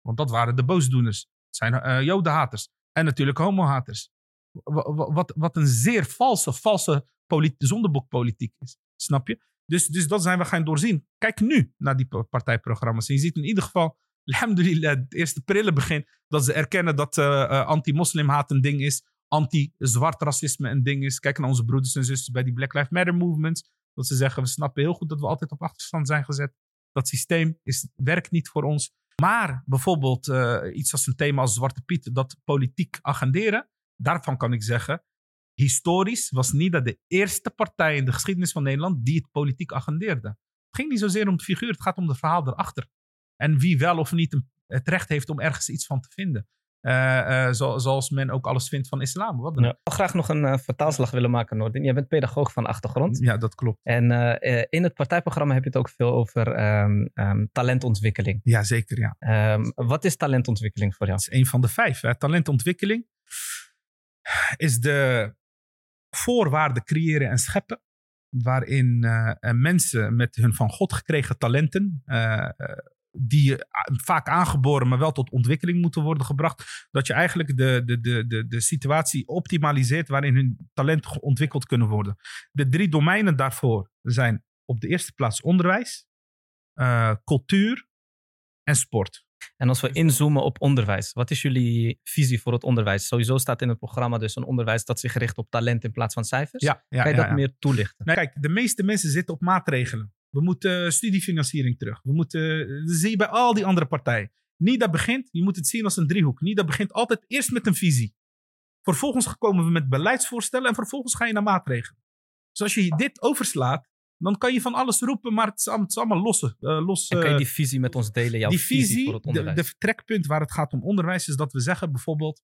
Speaker 3: Want dat waren de boosdoeners. Het zijn jodenhaters. En natuurlijk homohaters. Wa- wa- Wat, wat een zeer valse, valse polit- zondebokpolitiek is. Snap je? Dus, dus dat zijn we gaan doorzien. Kijk nu naar die pa- partijprogramma's. En je ziet in ieder geval, alhamdulillah, het eerste prille begin, dat ze erkennen dat eh, eh, anti-moslimhaat een ding is, anti-zwart racisme een ding is. Kijk naar onze broeders en zusters bij die Black Lives Matter movements. Dat ze zeggen, we snappen heel goed dat we altijd op achterstand zijn gezet. Dat systeem is, werkt niet voor ons. Maar bijvoorbeeld eh, iets als een thema als Zwarte Piet, dat politiek agenderen, daarvan kan ik zeggen, historisch was NIDA de eerste partij in de geschiedenis van Nederland die het politiek agendeerde. Het ging niet zozeer om de figuur, het gaat om het verhaal erachter. En wie wel of niet het recht heeft om ergens iets van te vinden. Eh, eh, zo- zoals men ook alles vindt van islam. Wat dan
Speaker 1: Ja. Ik zou graag nog een eh, vertaalslag willen maken, Noordin. Jij bent pedagoog van achtergrond.
Speaker 3: Ja, dat klopt.
Speaker 1: En in het partijprogramma heb je het ook veel over ehm, ehm, talentontwikkeling.
Speaker 3: Ja, zeker. Ja.
Speaker 1: Ehm, wat is talentontwikkeling voor jou?
Speaker 3: Dat is een van de vijf. Hè. Talentontwikkeling is de voorwaarden creëren en scheppen. Waarin eh, eh, mensen met hun van God gekregen talenten, eh, die vaak aangeboren, maar wel tot ontwikkeling moeten worden gebracht. Dat je eigenlijk de, de, de, de, de situatie optimaliseert waarin hun talenten ontwikkeld kunnen worden. De drie domeinen daarvoor zijn op de eerste plaats onderwijs, cultuur en sport.
Speaker 1: En als we inzoomen op onderwijs, wat is jullie visie voor het onderwijs? Sowieso staat in het programma dus een onderwijs dat zich richt op talent in plaats van cijfers.
Speaker 3: Ja, ja,
Speaker 1: kan je dat
Speaker 3: ja.
Speaker 1: meer toelichten?
Speaker 3: Kijk, de meeste mensen zitten op maatregelen. We moeten eh, studiefinanciering terug. We moeten, eh, dat zie je bij al die andere partijen. NIDA begint, je moet het zien als een driehoek. NIDA begint altijd eerst met een visie. Vervolgens komen we met beleidsvoorstellen en vervolgens ga je naar maatregelen. Dus als je dit overslaat, dan kan je van alles roepen, maar het is, allemaal- het is allemaal losse. eh, los,
Speaker 1: En kan je
Speaker 3: eh,
Speaker 1: die visie met ons delen? Jouw
Speaker 3: die
Speaker 1: visie,
Speaker 3: visie,
Speaker 1: voor het
Speaker 3: de,
Speaker 1: onderwijs?
Speaker 3: de vertrekpunt waar het gaat om onderwijs, is dat we zeggen bijvoorbeeld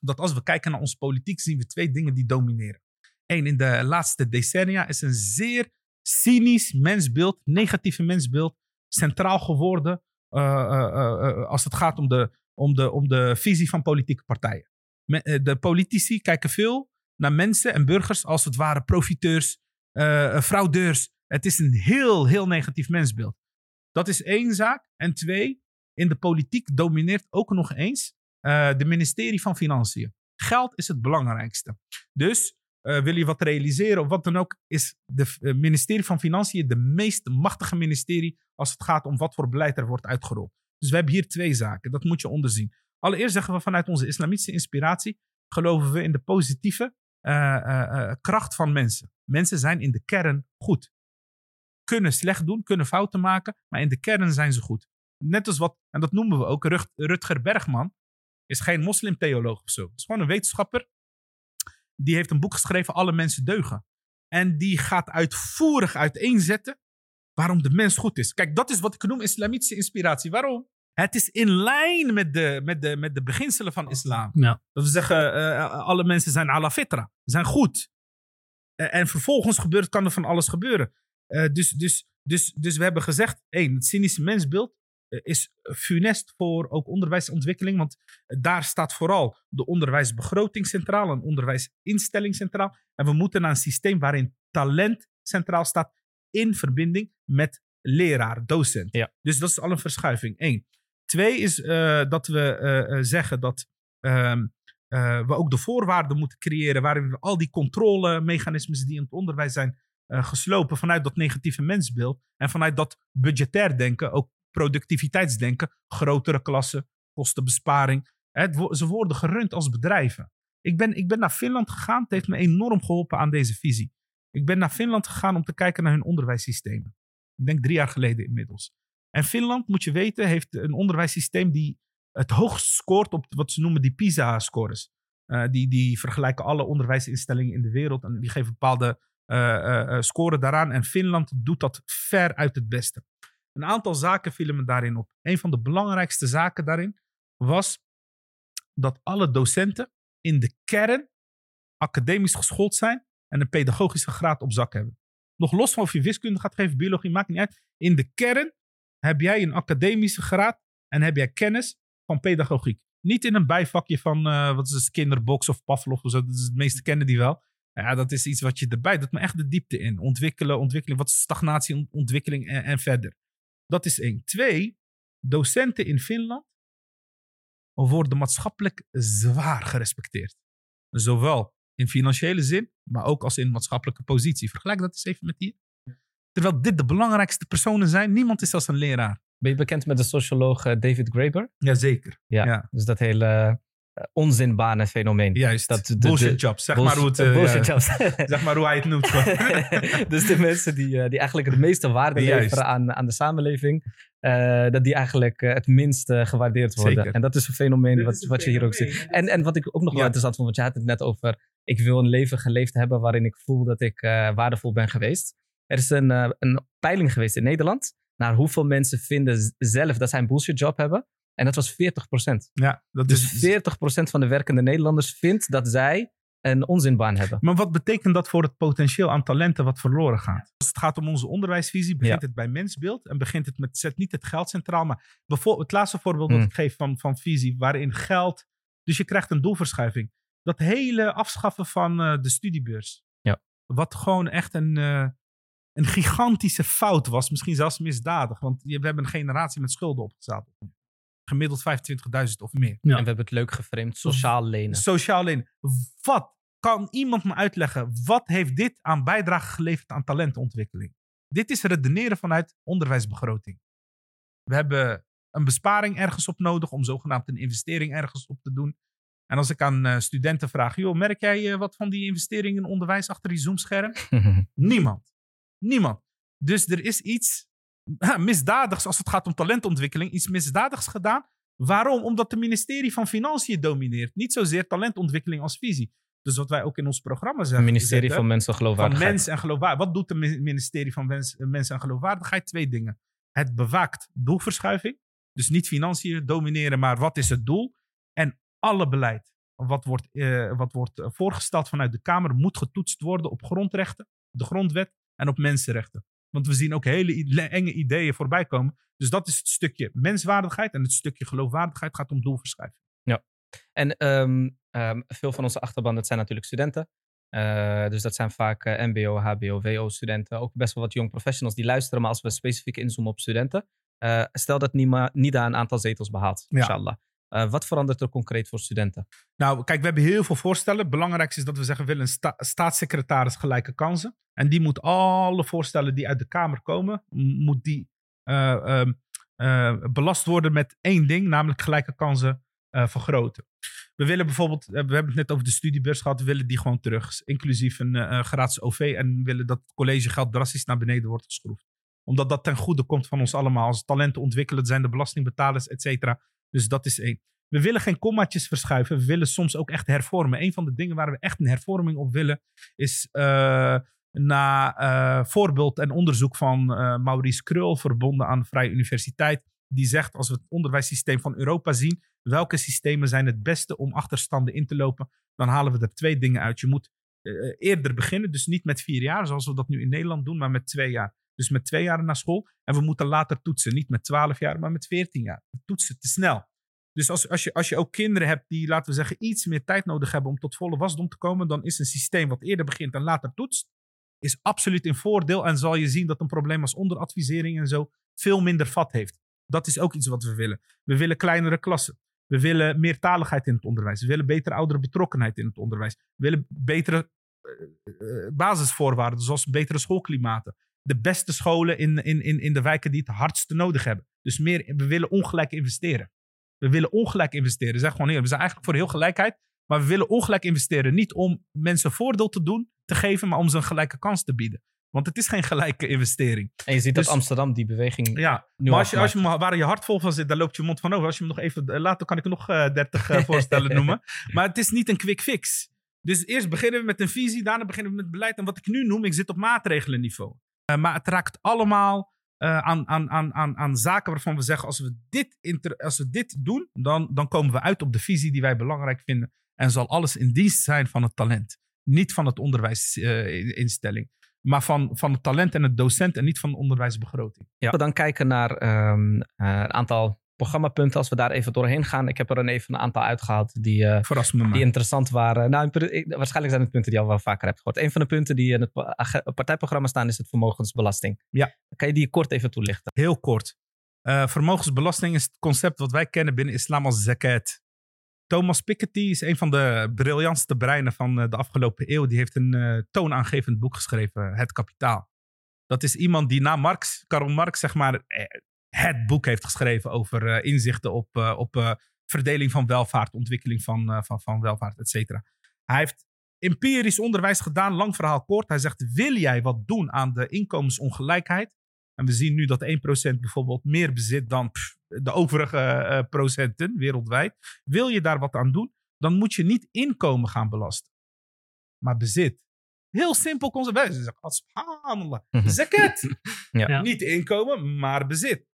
Speaker 3: dat als we kijken naar onze politiek, zien we twee dingen die domineren. Eén, in de laatste decennia is een zeer cynisch mensbeeld, negatieve mensbeeld, centraal geworden eh, eh, als het gaat om de, om, de, om de visie van politieke partijen. Me- de politici kijken veel naar mensen en burgers als het ware profiteurs, eh, eh, fraudeurs. Het is een heel, heel negatief mensbeeld. Dat is één zaak. En twee, in de politiek domineert ook nog eens eh de ministerie van Financiën. Geld is het belangrijkste. Dus eh, wil je wat realiseren of wat dan ook, is het ministerie van Financiën de meest machtige ministerie als het gaat om wat voor beleid er wordt uitgerold. Dus we hebben hier twee zaken. Dat moet je onderzien. Allereerst zeggen we vanuit onze islamitische inspiratie geloven we in de positieve kracht van mensen. Mensen zijn in de kern goed. Kunnen slecht doen, kunnen fouten maken, maar in de kern zijn ze goed. Net als wat, en dat noemen we ook, Rut- Rutger Bergman is geen moslimtheoloog of zo. Het is gewoon een wetenschapper. Die heeft een boek geschreven, Alle mensen deugen. En die gaat uitvoerig uiteenzetten waarom de mens goed is. Kijk, dat is wat ik noem islamitische inspiratie. Waarom? Het is in lijn met de, met de, met de beginselen van islam.
Speaker 2: Ja.
Speaker 3: Dat we zeggen, eh, alle mensen zijn ala fitra, zijn goed. Eh, en vervolgens gebeurt, kan er van alles gebeuren. Eh, dus, dus, dus, dus we hebben gezegd, één, het cynische mensbeeld eh, is funest voor ook onderwijsontwikkeling. Want daar staat vooral de onderwijsbegroting centraal en onderwijsinstelling centraal. En we moeten naar een systeem waarin talent centraal staat in verbinding met leraar, docent.
Speaker 1: Ja.
Speaker 3: Dus dat is al een verschuiving. Eén. Twee is eh, dat we eh, eh, zeggen dat ehm, eh, we ook de voorwaarden moeten creëren waarin we al die controlemechanismes die in het onderwijs zijn geslopen vanuit dat negatieve mensbeeld en vanuit dat budgetair denken, ook productiviteitsdenken, grotere klassen, kostenbesparing. Ze worden gerund als bedrijven. Ik ben, ik ben naar Finland gegaan. Het heeft me enorm geholpen aan deze visie. Ik ben naar Finland gegaan om te kijken naar hun onderwijssystemen. Ik denk drie jaar geleden inmiddels. En Finland, moet je weten, heeft een onderwijssysteem die het hoogst scoort op wat ze noemen die PISA-scores. Eh, die, die vergelijken alle onderwijsinstellingen in de wereld en die geven bepaalde eh, scoren daaraan. En Finland doet dat ver uit het beste. Een aantal zaken vielen me daarin op. Een van de belangrijkste zaken daarin was dat alle docenten in de kern academisch geschoold zijn en een pedagogische graad op zak hebben. Nog los van of je wiskunde gaat geven, biologie, maakt niet uit. In de kern heb jij een academische graad en heb jij kennis van pedagogiek. Niet in een bijvakje van, eh, wat is het, kinderbox of Pavlov of zo. Dat is het meeste kennen die wel. Ja, dat is iets wat je erbij doet, maar echt de diepte in. Ontwikkelen, ontwikkeling, wat is stagnatie, ont- ontwikkeling en, en verder. Dat is één. Twee, docenten in Finland worden maatschappelijk zwaar gerespecteerd. Zowel in financiële zin, maar ook als in maatschappelijke positie. Vergelijk dat eens even met hier. Terwijl dit de belangrijkste personen zijn, niemand is als een leraar.
Speaker 1: Ben je bekend met de socioloog eh, David Graeber?
Speaker 3: Jazeker.
Speaker 1: Ja.
Speaker 3: Ja.
Speaker 1: Dus dat hele eh, onzinbanenfenomeen.
Speaker 3: Juist.
Speaker 1: Dat de-
Speaker 3: bullshit jobs. Zeg maar hoe het,
Speaker 1: eh, bullshit
Speaker 3: ja,
Speaker 1: jobs. [LAUGHS]
Speaker 3: zeg maar hoe hij het noemt. [LAUGHS]
Speaker 1: dus de mensen die, die eigenlijk het meeste waarde
Speaker 3: Juist.
Speaker 1: leveren aan, aan de samenleving, dat die eigenlijk het minst gewaardeerd worden.
Speaker 3: Zeker.
Speaker 1: En dat is een fenomeen
Speaker 3: Dit
Speaker 1: wat,
Speaker 3: een
Speaker 1: wat je hier ook
Speaker 3: fenomeen.
Speaker 1: ziet. En, en wat ik ook nog wel
Speaker 3: Ja.
Speaker 1: interessant vond, want je had het net over, ik wil een leven geleefd hebben waarin ik voel dat ik waardevol ben geweest. Er is een, eh, een peiling geweest in Nederland naar hoeveel mensen vinden zelf dat zij een bullshit job hebben. En dat was 40%
Speaker 3: ja, dat
Speaker 1: Dus
Speaker 3: is,
Speaker 1: 40% van de werkende Nederlanders vindt dat zij een onzinbaan hebben.
Speaker 3: Maar wat betekent dat voor het potentieel aan talenten wat verloren gaat? Als het gaat om onze onderwijsvisie, begint
Speaker 1: Ja.
Speaker 3: het bij mensbeeld. En begint het met, zet niet het geld centraal. Maar bijvoorbeeld, het laatste voorbeeld dat
Speaker 1: Hmm.
Speaker 3: ik geef van, van visie, waarin geld. Dus je krijgt een doelverschuiving. Dat hele afschaffen van eh, de studiebeurs.
Speaker 1: Ja.
Speaker 3: Wat gewoon echt een, eh, een gigantische fout was. Misschien zelfs misdadig. Want we hebben een generatie met schulden opgezadeld. Gemiddeld 25.000 of meer.
Speaker 2: Ja.
Speaker 1: En we hebben het leuk geframed, sociaal lenen.
Speaker 3: Sociaal lenen. Wat kan iemand me uitleggen? Wat heeft dit aan bijdrage geleverd aan talentontwikkeling? Dit is redeneren vanuit onderwijsbegroting. We hebben een besparing ergens op nodig om zogenaamd een investering ergens op te doen. En als ik aan eh, studenten vraag, joh, merk jij eh, wat van die investering in onderwijs achter die zoomscherm? [LAUGHS] Niemand. Niemand. Dus er is iets misdadigs als het gaat om talentontwikkeling. Iets misdadigs gedaan. Waarom? Omdat het ministerie van Financiën domineert. Niet zozeer talentontwikkeling als visie. Dus wat wij ook in ons programma
Speaker 1: Het
Speaker 3: zeggen.
Speaker 1: ministerie
Speaker 3: zetten,
Speaker 1: van Mensen
Speaker 3: van
Speaker 1: Geloofwaardigheid.
Speaker 3: mens en geloofwaardigheid. Wat doet het mi- ministerie van Wens- Mens en Geloofwaardigheid? Twee dingen. Het bewaakt doelverschuiving. Dus niet financiën domineren, maar wat is het doel? En alle beleid wat wordt, eh, wat wordt eh, voorgesteld vanuit de Kamer moet getoetst worden op grondrechten, de grondwet en op mensenrechten. Want we zien ook hele enge ideeën voorbij komen. Dus dat is het stukje menswaardigheid en het stukje geloofwaardigheid gaat om doelverschuiving.
Speaker 1: En ehm, ehm, veel van onze achterban, dat zijn natuurlijk studenten. Eh, dus dat zijn vaak eh, MBO, HBO, WO-studenten. Ook best wel wat jong professionals die luisteren. Maar als we specifiek inzoomen op studenten. eh, stel dat NIMA, NIDA een aantal zetels behaalt,
Speaker 3: Ja.
Speaker 1: inshallah. Eh, wat verandert er concreet voor studenten?
Speaker 3: Nou, kijk, we hebben heel veel voorstellen. Het belangrijkste is dat we zeggen, we willen een sta- staatssecretaris gelijke kansen. En die moet alle voorstellen die uit de Kamer komen, moet die eh, ehm, eh, belast worden met één ding, namelijk gelijke kansen vergroten. We willen bijvoorbeeld, we hebben het net over de studiebeurs gehad, we willen die gewoon terug. Inclusief een gratis OV en willen dat collegegeld drastisch naar beneden wordt geschroefd. Omdat dat ten goede komt van ons allemaal. Als talenten ontwikkelen, zijn de belastingbetalers, et cetera. Dus dat is één. We willen geen kommaatjes verschuiven. We willen soms ook echt hervormen. Een van de dingen waar we echt een hervorming op willen, is eh, na eh, voorbeeld en onderzoek van eh, Maurice Krul, verbonden aan de Vrije Universiteit. Die zegt, als we het onderwijssysteem van Europa zien, welke systemen zijn het beste om achterstanden in te lopen, dan halen we er twee dingen uit. Je moet eerder beginnen. Dus niet met vier jaar, zoals we dat nu in Nederland doen, maar met twee jaar. Dus met twee jaar naar school. En we moeten later toetsen. Niet met twaalf jaar, maar met veertien jaar. We toetsen te snel. Dus als, als, je, als je ook kinderen hebt die, laten we zeggen, iets meer tijd nodig hebben om tot volle wasdom te komen, dan is een systeem wat eerder begint en later toetst, is absoluut een voordeel. En zal je zien dat een probleem als onderadvisering en zo veel minder vat heeft. Dat is ook iets wat we willen. We willen kleinere klassen. We willen meer taligheid in het onderwijs. We willen betere oudere betrokkenheid in het onderwijs. We willen betere uh, basisvoorwaarden, zoals betere schoolklimaten. De beste scholen in, in, in, in de wijken die het hardste nodig hebben. Dus meer, we willen ongelijk investeren. We willen ongelijk investeren. Zeg gewoon, we zijn eigenlijk voor heel gelijkheid. Maar we willen ongelijk investeren. Niet om mensen voordeel te doen, te geven, maar om ze een gelijke kans te bieden. Want het is geen gelijke investering.
Speaker 1: En je ziet dus, dat Amsterdam die beweging.
Speaker 3: Ja, nu maar als je, als je, waar je hart vol van zit, dan loopt je mond van over. Als je hem nog even laat, dan kan ik er nog uh, 30 uh, voorstellen noemen. [LAUGHS] Maar het is niet een quick fix. Dus eerst beginnen we met een visie, daarna beginnen we met beleid. En wat ik nu noem, ik zit op maatregelenniveau. Uh, maar het raakt allemaal uh, aan, aan, aan, aan, zaken waarvan we zeggen: als we dit, als we dit doen, dan, dan komen we uit op de visie die wij belangrijk vinden. En zal alles in dienst zijn van het talent. Niet van het onderwijsinstelling. maar van, van het talent en het docent en niet van de onderwijsbegroting.
Speaker 1: Ja, we dan kijken naar uh, een aantal programmapunten, als we daar even doorheen gaan. Ik heb er een even een aantal uitgehaald die, uh, die interessant waren. Nou, waarschijnlijk zijn het punten die je al wel vaker hebt gehoord. Een van de punten die in het partijprogramma staan is het vermogensbelasting.
Speaker 3: Ja.
Speaker 1: Kan je die kort even toelichten?
Speaker 3: Heel kort. Uh, vermogensbelasting is het concept wat wij kennen binnen islam als zakat. Thomas Piketty is een van de briljantste breinen van uh, de afgelopen eeuw. Die heeft een toonaangevend boek geschreven, Het Kapitaal. Dat is iemand die na Marx, Karl Marx, zeg maar, het boek heeft geschreven over uh, inzichten op, uh, op uh, verdeling van welvaart, ontwikkeling van, van, van welvaart, et cetera. Hij heeft empirisch onderwijs gedaan, lang verhaal kort. Hij zegt, wil jij wat doen aan de inkomensongelijkheid? En we zien nu dat 1% bijvoorbeeld meer bezit dan pff, de overige procenten wereldwijd. Wil je daar wat aan doen? Dan moet je niet inkomen gaan belasten, maar bezit. Heel simpel concept. Subhanallah. Zakat. [LAUGHS] ja. Niet inkomen, maar bezit.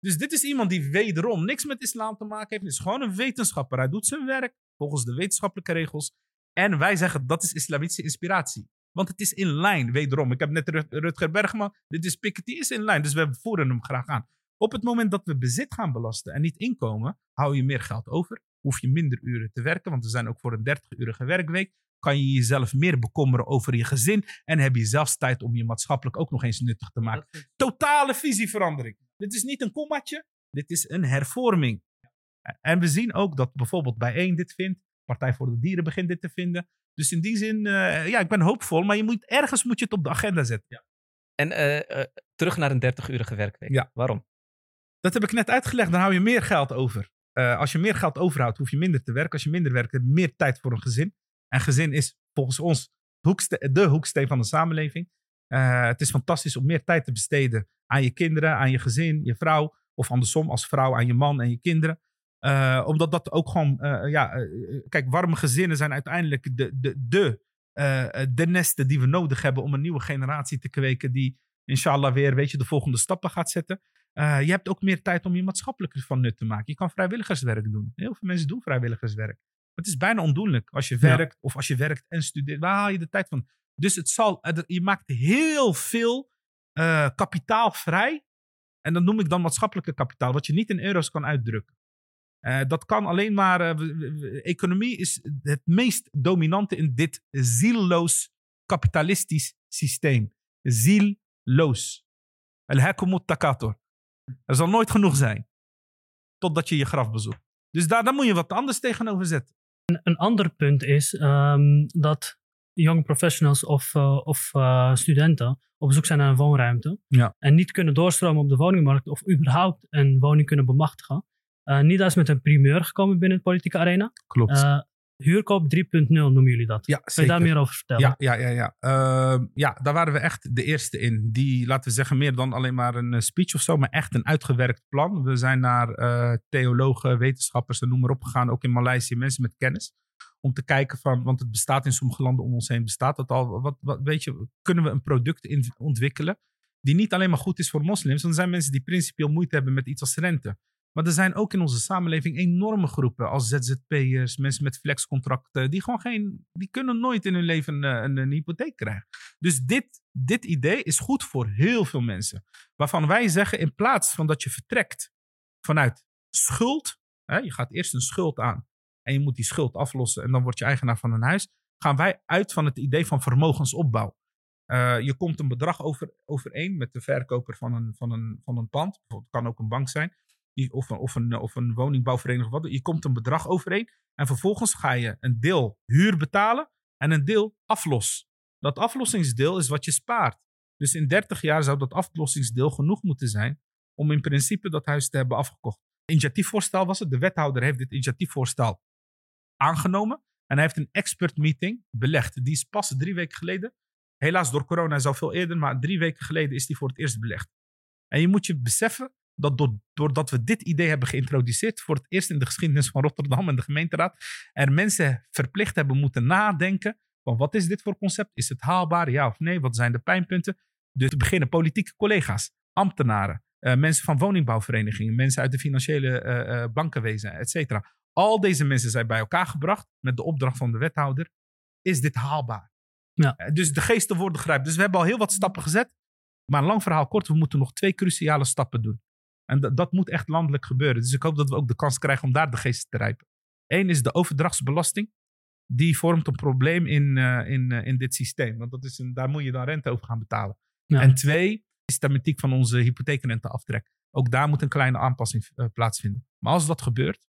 Speaker 3: Dus dit is iemand die wederom niks met islam te maken heeft. Het is gewoon een wetenschapper. Hij doet zijn werk volgens de wetenschappelijke regels. En wij zeggen dat is islamitische inspiratie. Want het is in lijn, wederom. Ik heb net Rutger Bergman, dit is Piketty, is in lijn. Dus we voeren hem graag aan. Op het moment dat we bezit gaan belasten en niet inkomen, hou je meer geld over. Hoef je minder uren te werken, want we zijn ook voor een 30-urige werkweek. Kan je jezelf meer bekommeren over je gezin en heb je zelfs tijd om je maatschappelijk ook nog eens nuttig te maken. Totale visieverandering. Dit is niet een kommatje, dit is een hervorming. En we zien ook dat bijvoorbeeld Bijeen dit vindt, Partij voor de Dieren begint dit te vinden. Dus in die zin, uh, ja, ik ben hoopvol, maar je moet, ergens moet je het op de agenda zetten. Ja.
Speaker 1: En uh, uh, terug naar een 30-urige werkweek.
Speaker 3: Ja.
Speaker 1: Waarom?
Speaker 3: Dat heb ik net uitgelegd, dan hou je meer geld over. als je meer geld overhoudt, hoef je minder te werken. Als je minder werkt, heb je meer tijd voor een gezin. En gezin is volgens ons de hoeksteen van de samenleving. het is fantastisch om meer tijd te besteden aan je kinderen, aan je gezin, je vrouw. Of andersom, als vrouw aan je man en je kinderen. Uh, omdat dat ook gewoon, uh, ja, kijk, warme gezinnen zijn uiteindelijk de, de, de, de nesten die we nodig hebben om een nieuwe generatie te kweken die inshallah weer, weet je, de volgende stappen gaat zetten. je hebt ook meer tijd om je maatschappelijk van nut te maken. Je kan vrijwilligerswerk doen. Heel veel mensen doen vrijwilligerswerk. Het is bijna ondoenlijk als je werkt of als je werkt en studeert. Waar haal je de tijd van? Dus het zal, je maakt heel veel uh, kapitaal vrij. En dat noem ik dan maatschappelijke kapitaal, wat je niet in euro's kan uitdrukken. Uh, dat kan alleen maar. Uh, economie is het meest dominante in dit zielloos kapitalistisch systeem. Zielloos. El takator. Er zal nooit genoeg zijn. Totdat je je graf bezoekt. Dus daar, daar moet je wat anders tegenover zetten.
Speaker 2: Een, ander punt is um, dat young professionals of, uh, of uh, studenten op zoek zijn naar een woonruimte.
Speaker 3: Ja.
Speaker 2: En niet kunnen doorstromen op de woningmarkt of überhaupt een woning kunnen bemachtigen. Uh, NIDA is met een primeur gekomen binnen de politieke arena.
Speaker 3: Klopt.
Speaker 2: Huurkoop 3.0 noemen jullie dat.
Speaker 3: Ja,
Speaker 2: Kun je daar meer over vertellen?
Speaker 3: Ja, ja, ja, ja. Ehm, ja, daar waren we echt de eerste in. Die, laten we zeggen, meer dan alleen maar een speech of zo, maar echt een uitgewerkt plan. We zijn naar theologen, wetenschappers en noem maar op gegaan, ook in Maleisië, mensen met kennis om te kijken van, want het bestaat in sommige landen om ons heen, bestaat dat al. Wat, wat, weet je, kunnen we een product in, ontwikkelen die niet alleen maar goed is voor moslims, want er zijn mensen die principieel moeite hebben met iets als rente. Maar er zijn ook in onze samenleving enorme groepen als ZZP'ers, mensen met flexcontracten, die gewoon geen, die kunnen nooit in hun leven een, een, een hypotheek krijgen. Dus dit, dit idee is goed voor heel veel mensen. Waarvan wij zeggen, in plaats van dat je vertrekt vanuit schuld, hè, je gaat eerst een schuld aan en je moet die schuld aflossen en dan word je eigenaar van een huis, gaan wij uit van het idee van vermogensopbouw. Uh, je komt een bedrag over, overeen met de verkoper van een, van een, van een pand. Het kan ook een bank zijn. Of een, of een, of woningbouwvereniging. Wat. Je komt een bedrag overeen. En vervolgens ga je een deel huur betalen. En een deel aflos. Dat aflossingsdeel is wat je spaart. Dus in 30 jaar zou dat aflossingsdeel genoeg moeten zijn. Om in principe dat huis te hebben afgekocht. Initiatiefvoorstel was het. De wethouder heeft dit initiatiefvoorstel aangenomen. En hij heeft een expert meeting belegd. Die is pas drie weken geleden Helaas door corona is veel eerder, maar drie weken geleden is die voor het eerst belegd. En je moet je beseffen dat doordat we dit idee hebben geïntroduceerd, voor het eerst in de geschiedenis van Rotterdam en de gemeenteraad, er mensen verplicht hebben moeten nadenken van wat is dit voor concept? Is het haalbaar? Ja of nee? Wat zijn de pijnpunten? Dus te beginnen politieke collega's, ambtenaren, uh, mensen van woningbouwverenigingen, mensen uit de financiële uh, uh, bankenwezen, et cetera. Al deze mensen zijn bij elkaar gebracht met de opdracht van de wethouder. Is dit haalbaar? Ja. Eh, dus de geesten worden grijpt. Dus we hebben al heel wat stappen gezet. Maar lang verhaal kort, we moeten nog twee cruciale stappen doen. En dat moet echt landelijk gebeuren. Dus ik hoop dat we ook de kans krijgen om daar de geesten te rijpen. Eén is de overdrachtsbelasting. Die vormt een probleem in, uh, in, uh, in dit systeem. Want dat is een, daar moet je dan rente over gaan betalen. Ja. En twee is de systematiek van onze hypotheekrenteaftrek. Ook daar moet een kleine aanpassing uh, plaatsvinden. Maar als dat gebeurt,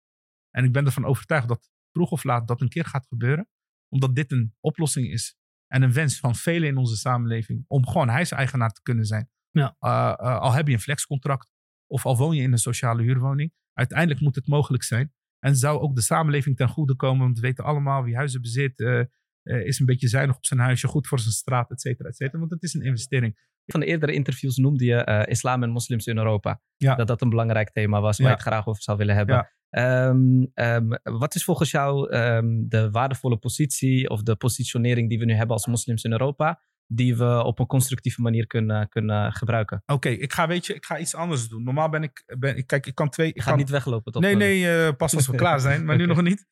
Speaker 3: en ik ben ervan overtuigd dat vroeg of laat dat een keer gaat gebeuren, omdat dit een oplossing is en een wens van velen in onze samenleving om gewoon huiseigenaar te kunnen zijn. Ja. Al heb je een flexcontract of al woon je in een sociale huurwoning. Uiteindelijk moet het mogelijk zijn. En zou ook de samenleving ten goede komen. Want we weten allemaal wie huizen bezit. Uh, is een beetje zuinig op zijn huisje. Goed voor zijn straat, et cetera, et cetera. Want het is een investering.
Speaker 1: Van de eerdere interviews noemde je islam en moslims in Europa. Ja. Dat dat een belangrijk thema was waar ja. ik het graag over zou willen hebben. Ja. Um, um, wat is volgens jou um, de waardevolle positie of de positionering die we nu hebben als moslims in Europa, die we op een constructieve manier kunnen, kunnen gebruiken?
Speaker 3: Oké, okay, ik ga weet je, ik ga iets anders doen. Normaal ben ik, ben, kijk, ik kan twee. Ik,
Speaker 1: ga
Speaker 3: kan,
Speaker 1: niet weglopen. Toch
Speaker 3: nee, nee, uh, pas als we [LAUGHS] klaar zijn, maar nu nog niet.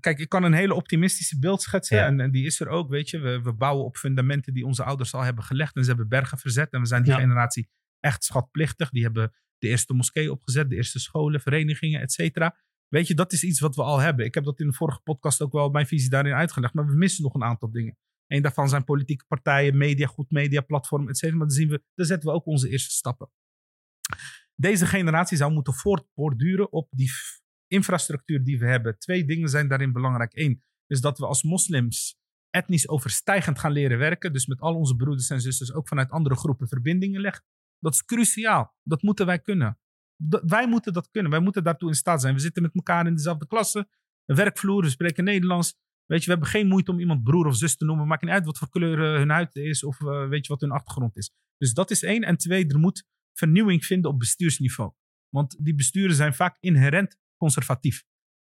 Speaker 3: kijk, ik kan een hele optimistische beeld schetsen ja. en, en, die is er ook, weet je. We, we bouwen op fundamenten die onze ouders al hebben gelegd en ze hebben bergen verzet en we zijn die ja. generatie echt schatplichtig. Die hebben de eerste moskee opgezet, de eerste scholen, verenigingen, et cetera. Weet je, dat is iets wat we al hebben. Ik heb dat in de vorige podcast ook wel mijn visie daarin uitgelegd. Maar we missen nog een aantal dingen. Een daarvan zijn politieke partijen, media, goed media, platform, et cetera. Maar dan zien we, daar zetten we ook onze eerste stappen. Deze generatie zou moeten voortborduren op die infrastructuur die we hebben. Twee dingen zijn daarin belangrijk. Eén is dat we als moslims etnisch overstijgend gaan leren werken. Dus met al onze broeders en zusters ook vanuit andere groepen verbindingen leggen. Dat is cruciaal. Dat moeten wij kunnen. wij moeten dat kunnen. Wij moeten daartoe in staat zijn. We zitten met elkaar in dezelfde klasse. Een werkvloer, we spreken Nederlands. Weet je, we hebben geen moeite om iemand broer of zus te noemen. Maakt niet uit wat voor kleur hun huid is of uh, weet je wat hun achtergrond is. Dus dat is één. En twee, er moet vernieuwing vinden op bestuursniveau. Want die besturen zijn vaak inherent conservatief.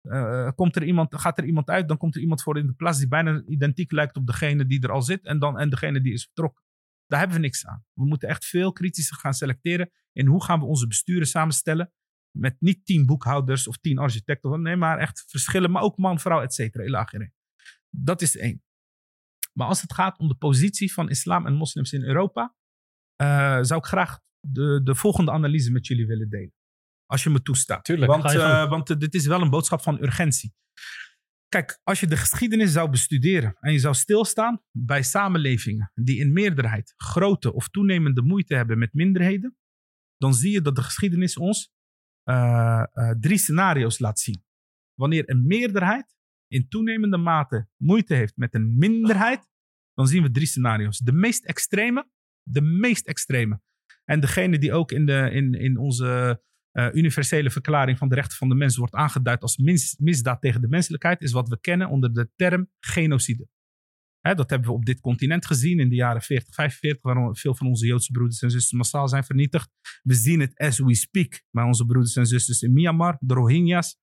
Speaker 3: Uh, komt er iemand, gaat er iemand uit, dan komt er iemand voor in de plaats die bijna identiek lijkt op degene die er al zit en, dan, en degene die is vertrokken. Daar hebben we niks aan. We moeten echt veel kritischer gaan selecteren in hoe gaan we onze besturen samenstellen. Met niet tien boekhouders of tien architecten. Nee, maar echt verschillen. Maar ook man, vrouw, et cetera. Dat is één. Maar als het gaat om de positie van islam en moslims in Europa, uh, zou ik graag de, de volgende analyse met jullie willen delen. Als je me toestaat.
Speaker 1: Tuurlijk.
Speaker 3: Want, uh, want uh, dit is wel een boodschap van urgentie. Kijk, als je de geschiedenis zou bestuderen en je zou stilstaan bij samenlevingen die in meerderheid grote of toenemende moeite hebben met minderheden, dan zie je dat de geschiedenis ons uh, uh, drie scenario's laat zien. Wanneer een meerderheid in toenemende mate moeite heeft met een minderheid, dan zien we drie scenario's. De meest extreme, de meest extreme. En degene die ook in, de, in, in onze uh, universele verklaring van de rechten van de mens wordt aangeduid als misdaad tegen de menselijkheid, is wat we kennen onder de term genocide. Hè, dat hebben we op dit continent gezien in de jaren 40, 45, waarom veel van onze Joodse broeders en zusters massaal zijn vernietigd. We zien het as we speak bij onze broeders en zusters in Myanmar, de Rohingya's.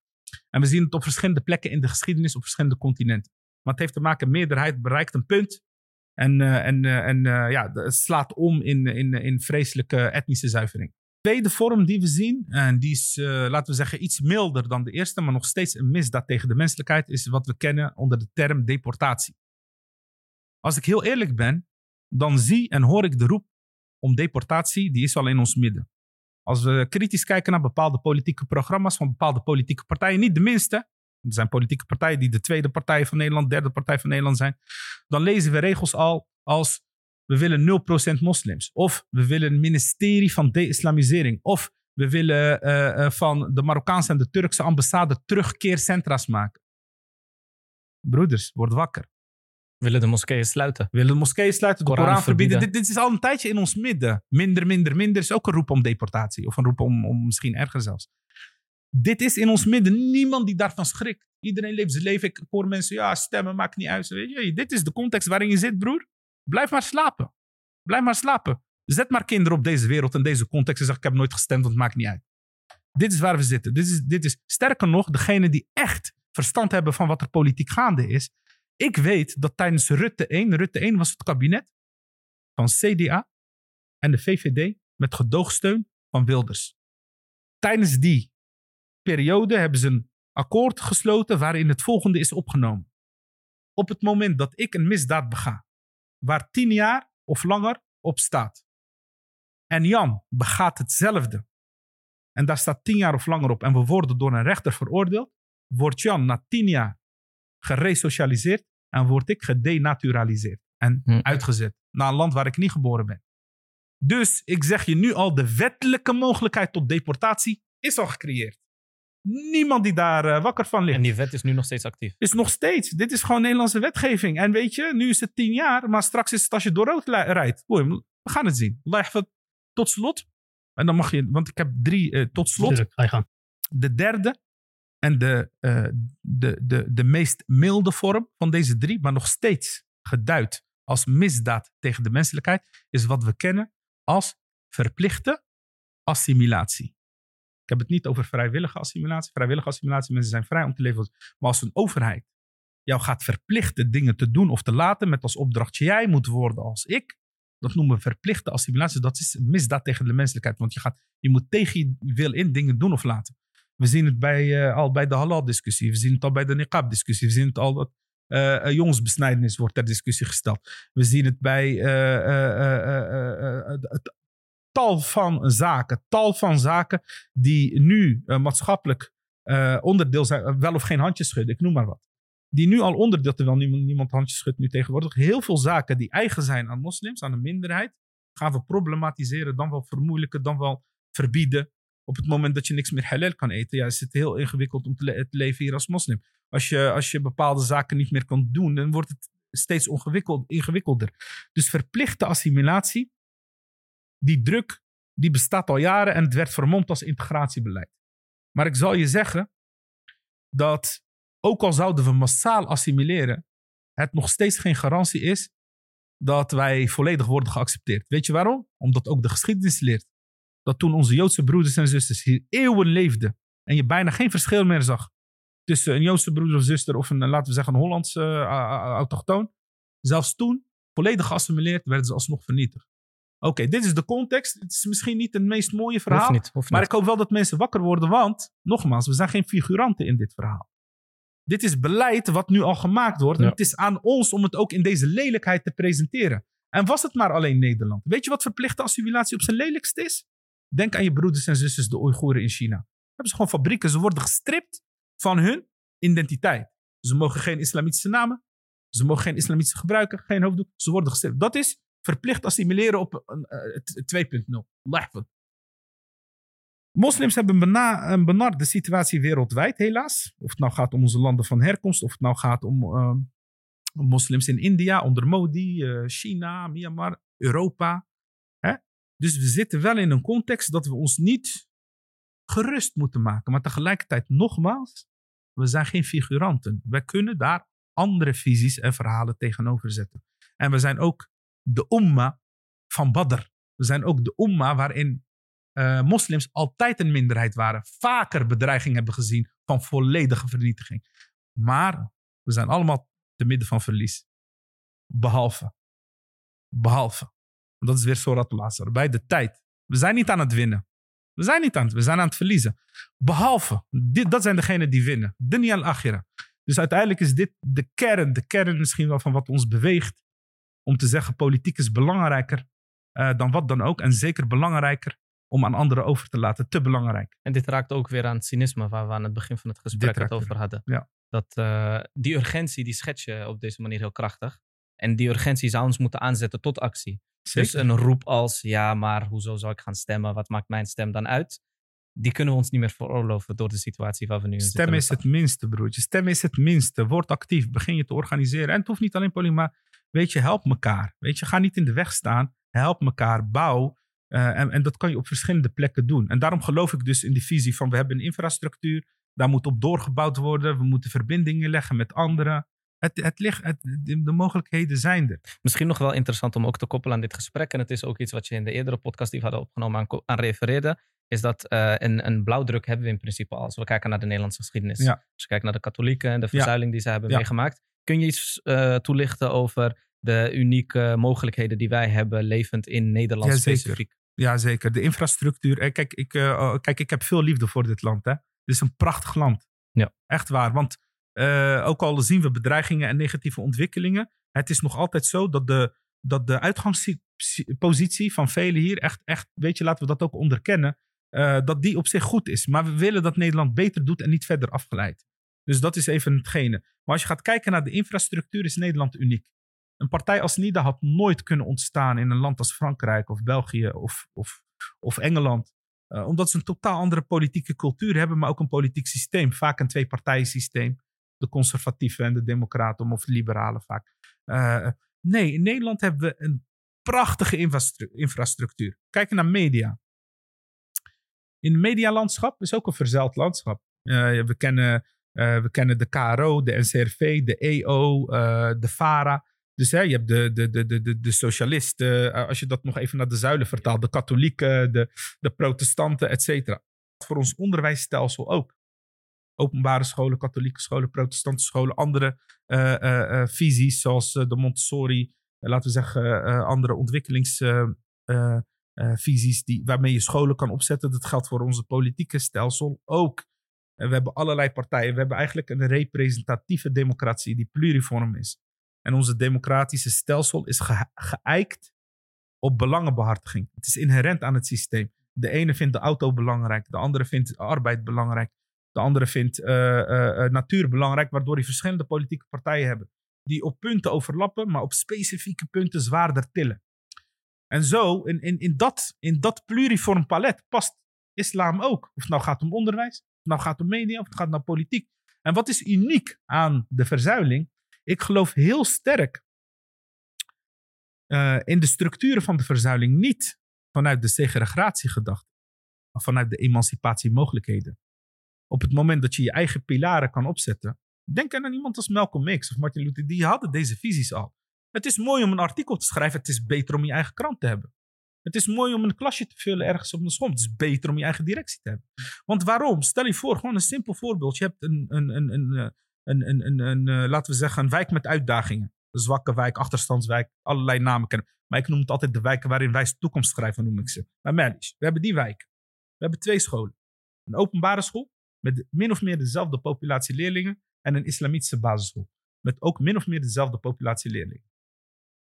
Speaker 3: En we zien het op verschillende plekken in de geschiedenis op verschillende continenten. Maar het heeft te maken, meerderheid bereikt een punt. En, uh, en, uh, en uh, ja, het slaat om in, in, in vreselijke etnische zuivering. tweede vorm die we zien, en die is, eh, laten we zeggen, iets milder dan de eerste, maar nog steeds een misdaad tegen de menselijkheid, is wat we kennen onder de term deportatie. Als ik heel eerlijk ben, dan zie en hoor ik de roep om deportatie, die is al in ons midden. Als we kritisch kijken naar bepaalde politieke programma's van bepaalde politieke partijen, niet de minste, er zijn politieke partijen die de tweede partij van Nederland, derde partij van Nederland zijn, dan lezen we regels al als we willen 0% moslims. Of we willen een ministerie van de-islamisering. Of we willen uh, uh, van de Marokkaanse en de Turkse ambassade terugkeercentra's maken. Broeders, word wakker.
Speaker 1: Willen de moskeeën sluiten.
Speaker 3: Willen de moskeeën sluiten, de
Speaker 1: Koran
Speaker 3: Koran, verbieden.
Speaker 1: verbieden.
Speaker 3: Dit, dit is al een tijdje in ons midden. Minder, minder, minder is ook een roep om deportatie. Of een roep om, om misschien erger zelfs. Dit is in ons midden. Niemand die daarvan schrikt. Iedereen leeft zijn leven. Ik hoor mensen, ja, stemmen maakt niet uit. Weet je, dit is de context waarin je zit, broer. Blijf maar slapen. Blijf maar slapen. Zet maar kinderen op deze wereld en deze context en zeg ik heb nooit gestemd, want het maakt niet uit. Dit is waar we zitten. Dit is, dit is sterker nog, degene die echt verstand hebben van wat er politiek gaande is. Ik weet dat tijdens Rutte 1, Rutte 1 was het kabinet van CDA en de VVD met gedoogsteun van Wilders. Tijdens die periode hebben ze een akkoord gesloten waarin het volgende is opgenomen. Op het moment dat ik een misdaad bega, waar tien jaar of langer op staat. En Jan begaat hetzelfde. En daar staat tien jaar of langer op. En we worden door een rechter veroordeeld. Wordt Jan na tien jaar geresocialiseerd. En word ik gedenaturaliseerd. En
Speaker 1: Hm.
Speaker 3: uitgezet naar een land waar ik niet geboren ben. Dus ik zeg je nu al, de wettelijke mogelijkheid tot deportatie is al gecreëerd. Niemand die daar eh, wakker van ligt
Speaker 1: En die wet is nu nog steeds actief.
Speaker 3: is nog steeds. Dit is gewoon Nederlandse wetgeving. En weet je, nu is het tien jaar, maar straks is het als je door rood rijdt. Boy, we gaan het zien. Tot slot. En dan mag je, want ik heb drie eh, tot slot.
Speaker 2: Tuurlijk, ga je gang.
Speaker 3: De derde en de, eh, de, de, de meest milde vorm van deze drie, maar nog steeds geduid als misdaad tegen de menselijkheid, is wat we kennen als verplichte assimilatie. Ik heb het niet over vrijwillige assimilatie. Vrijwillige assimilatie, mensen zijn vrij om te leven. Maar als een overheid jou gaat verplichten dingen te doen of te laten met als opdracht jij moet worden als ik, dat noemen we verplichte assimilatie. Dat is misdaad tegen de menselijkheid. Want je, gaat, je moet tegen je wil in dingen doen of laten. We zien het bij, eh, al bij de halal-discussie. We zien het al bij de niqab-discussie. We zien het al dat eh, eh, jongensbesnijdenis wordt ter discussie gesteld. We zien het bij tal van zaken. Tal van zaken die nu maatschappelijk onderdeel zijn. wel of geen handjes schudden, ik noem maar wat. Die nu al onderdeel, terwijl niemand, niemand handjes schudt nu tegenwoordig. Heel veel zaken die eigen zijn aan moslims, aan een minderheid. Gaan we problematiseren, dan wel vermoeilijken, dan wel verbieden. Op het moment dat je niks meer halal kan eten, ja, is het heel ingewikkeld om te, le- te leven hier als moslim. Als je, als je bepaalde zaken niet meer kan doen, dan wordt het steeds ingewikkelder. Dus verplichte assimilatie, die druk, die bestaat al jaren en het werd vermomd als integratiebeleid. Maar ik zal je zeggen dat ook al zouden we massaal assimileren, het nog steeds geen garantie is dat wij volledig worden geaccepteerd. Weet je waarom? Omdat ook de geschiedenis leert dat toen onze Joodse broeders en zusters hier eeuwen leefden en je bijna geen verschil meer zag tussen een Joodse broeder of zuster of een, eh, laten we zeggen, een Hollandse uh, autochtoon, zelfs toen, volledig geassimileerd, werden ze alsnog vernietigd. Oké, dit is de context. Het is misschien niet het meest mooie verhaal.
Speaker 1: Hoeft niet. Hoeft
Speaker 3: Maar ik hoop wel dat mensen wakker worden, want nogmaals, we zijn geen figuranten in dit verhaal. Dit is beleid wat nu al gemaakt wordt. En het is aan ons om het ook in deze lelijkheid te presenteren. En was het maar alleen Nederland. Weet je wat verplichte assimilatie op zijn lelijkst is? Denk aan je broeders en zusters, de Oeigoeren in China. Hebben ze gewoon fabrieken. Ze worden gestript van hun identiteit. Ze mogen geen islamitische namen. Ze mogen geen islamitische gebruiken. Geen hoofddoek. Ze worden gestript. Dat is verplicht assimileren op een, eh, t- 2.0. Allah yahfad. Moslims hebben bena- een benarde situatie wereldwijd, helaas. Of het nou gaat om onze landen van herkomst, of het nou gaat om eh, moslims in India, onder Modi, eh, China, Myanmar, Europa. Dus we zitten wel in een context dat we ons niet gerust moeten maken. Maar tegelijkertijd, nogmaals, we zijn geen figuranten. Wij kunnen daar andere visies en verhalen tegenover zetten. En we zijn ook de umma van Badr. We zijn ook de umma waarin eh, moslims altijd een minderheid waren. Vaker bedreiging hebben gezien van volledige vernietiging. Maar we zijn allemaal te midden van verlies. Behalve. Behalve. Dat is weer Surat al-Asr. Bij de tijd. We zijn niet aan het winnen. We zijn niet aan het, we zijn aan het verliezen. Behalve, dit, dat zijn degenen die winnen. Dunya al-akhira. Dus uiteindelijk is dit de kern, de kern misschien wel van wat ons beweegt. Om te zeggen, politiek is belangrijker eh, dan wat dan ook. En zeker belangrijker om aan anderen over te laten. Te belangrijk.
Speaker 1: En dit raakt ook weer aan het cynisme waar we aan het begin van het gesprek het over hadden.
Speaker 3: Ja.
Speaker 1: Dat, eh, die urgentie, die schets je op deze manier heel krachtig. En die urgentie zou ons moeten aanzetten tot actie. Dus een roep als, ja, maar hoezo zou ik gaan stemmen? Wat maakt mijn stem dan uit? Die kunnen we ons niet meer veroorloven door de situatie waar we nu in zitten.
Speaker 3: Stem is het minste, broertje. Stem is het minste. Word actief. Begin je te organiseren. En het hoeft niet alleen politiek, maar weet je, help elkaar. Weet je, ga niet in de weg staan. Help elkaar. Bouw. Eh, en, en dat kan je op verschillende plekken doen. En daarom geloof ik dus in die visie van we hebben een infrastructuur. Daar moet op doorgebouwd worden. We moeten verbindingen leggen met anderen. Het, het ligt, het, de, de mogelijkheden zijn er.
Speaker 1: Misschien nog wel interessant om ook te koppelen aan dit gesprek. En het is ook iets wat je in de eerdere podcast die we hadden opgenomen aan, aan refereerde. Is dat eh, een, een blauwdruk hebben we in principe al. Als we kijken naar de Nederlandse geschiedenis.
Speaker 3: Ja.
Speaker 1: Als je kijkt naar de katholieken en de verzuiling die ze hebben
Speaker 3: Ja.
Speaker 1: meegemaakt. Kun je iets eh, toelichten over de unieke mogelijkheden die wij hebben levend in Nederland
Speaker 3: Jazeker.
Speaker 1: specifiek?
Speaker 3: Ja, zeker. De infrastructuur. Eh, Kijk ik, oh, kijk, ik heb veel liefde voor dit land. Hè. Dit is een prachtig land.
Speaker 1: Ja.
Speaker 3: Echt waar. Want eh, ook al zien we bedreigingen en negatieve ontwikkelingen. Het is nog altijd zo dat de, dat de uitgangspositie van velen hier echt, echt, weet je, laten we dat ook onderkennen. eh, dat die op zich goed is. Maar we willen dat Nederland beter doet en niet verder afgeleid. Dus dat is even hetgene. Maar als je gaat kijken naar de infrastructuur, is Nederland uniek. Een partij als NIDA had nooit kunnen ontstaan in een land als Frankrijk of België of, of, of Engeland. Eh, omdat ze een totaal andere politieke cultuur hebben, maar ook een politiek systeem. Vaak een twee-partijen systeem. De conservatieven en de democraten, of de liberalen vaak. Eh, nee, in Nederland hebben we een prachtige infrastru- infrastructuur. Kijk naar media. In het medialandschap is ook een verzeild landschap. Eh, we, kennen, eh, we kennen de KRO, de NCRV, de EO, de VARA. Dus hè, je hebt de, de, de, de, de, socialisten, als je dat nog even naar de zuilen vertaalt, de katholieken, de, de protestanten, et cetera. Voor ons onderwijsstelsel ook. Openbare scholen, katholieke scholen, protestante scholen, andere eh, eh, eh, visies zoals de Montessori, laten we zeggen, andere ontwikkelingsvisies die, waarmee je scholen kan opzetten. Dat geldt voor onze politieke stelsel ook. En we hebben allerlei partijen. We hebben eigenlijk een representatieve democratie die pluriform is. En onze democratische stelsel is ge- geëikt op belangenbehartiging. Het is inherent aan het systeem. De ene vindt de auto belangrijk, de andere vindt arbeid belangrijk, de andere vindt eh, eh, eh, natuur belangrijk, waardoor die verschillende politieke partijen hebben. Die op punten overlappen, maar op specifieke punten zwaarder tillen. En zo, in, in, in, dat, in dat pluriform palet past islam ook. Of het nou gaat om onderwijs, of het nou gaat om media, of het gaat naar politiek. En wat is uniek aan de verzuiling? Ik geloof heel sterk in de structuren van de verzuiling. Niet vanuit de segregatiegedachte, maar vanuit de emancipatiemogelijkheden. Op het moment dat je je eigen pilaren kan opzetten. Denk aan iemand als Malcolm X of Martin Luther. Die hadden deze visies al. Het is mooi om een artikel te schrijven. Het is beter om je eigen krant te hebben. Het is mooi om een klasje te vullen ergens op een school. Het is beter om je eigen directie te hebben. Want waarom? Stel je voor, gewoon een simpel voorbeeld. Je hebt een, een, een, een, eh, een, een, een, een, eh, laten we zeggen, een wijk met uitdagingen. Een zwakke wijk, achterstandswijk, allerlei namen kennen. Maar ik noem het altijd de wijken waarin wij toekomst schrijven, noem ik ze. Maar Merlies, we hebben die wijk. We hebben twee scholen. Een openbare school met min of meer dezelfde populatie leerlingen en een islamitische basisschool. Met ook min of meer dezelfde populatie leerlingen.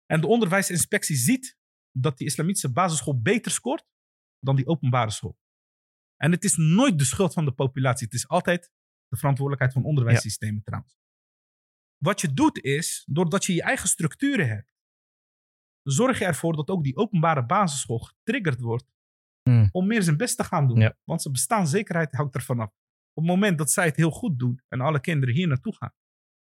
Speaker 3: En de onderwijsinspectie ziet dat die islamitische basisschool beter scoort dan die openbare school. En het is nooit de schuld van de populatie. Het is altijd de verantwoordelijkheid van onderwijssystemen trouwens. Wat je doet is, doordat je je eigen structuren hebt, zorg je ervoor dat ook die openbare basisschool getriggerd wordt
Speaker 1: Hmm.
Speaker 3: om meer zijn best te gaan doen.
Speaker 1: Ja.
Speaker 3: Want zijn bestaanszekerheid hangt ervan af. Op het moment dat zij het heel goed doen en alle kinderen hier naartoe gaan,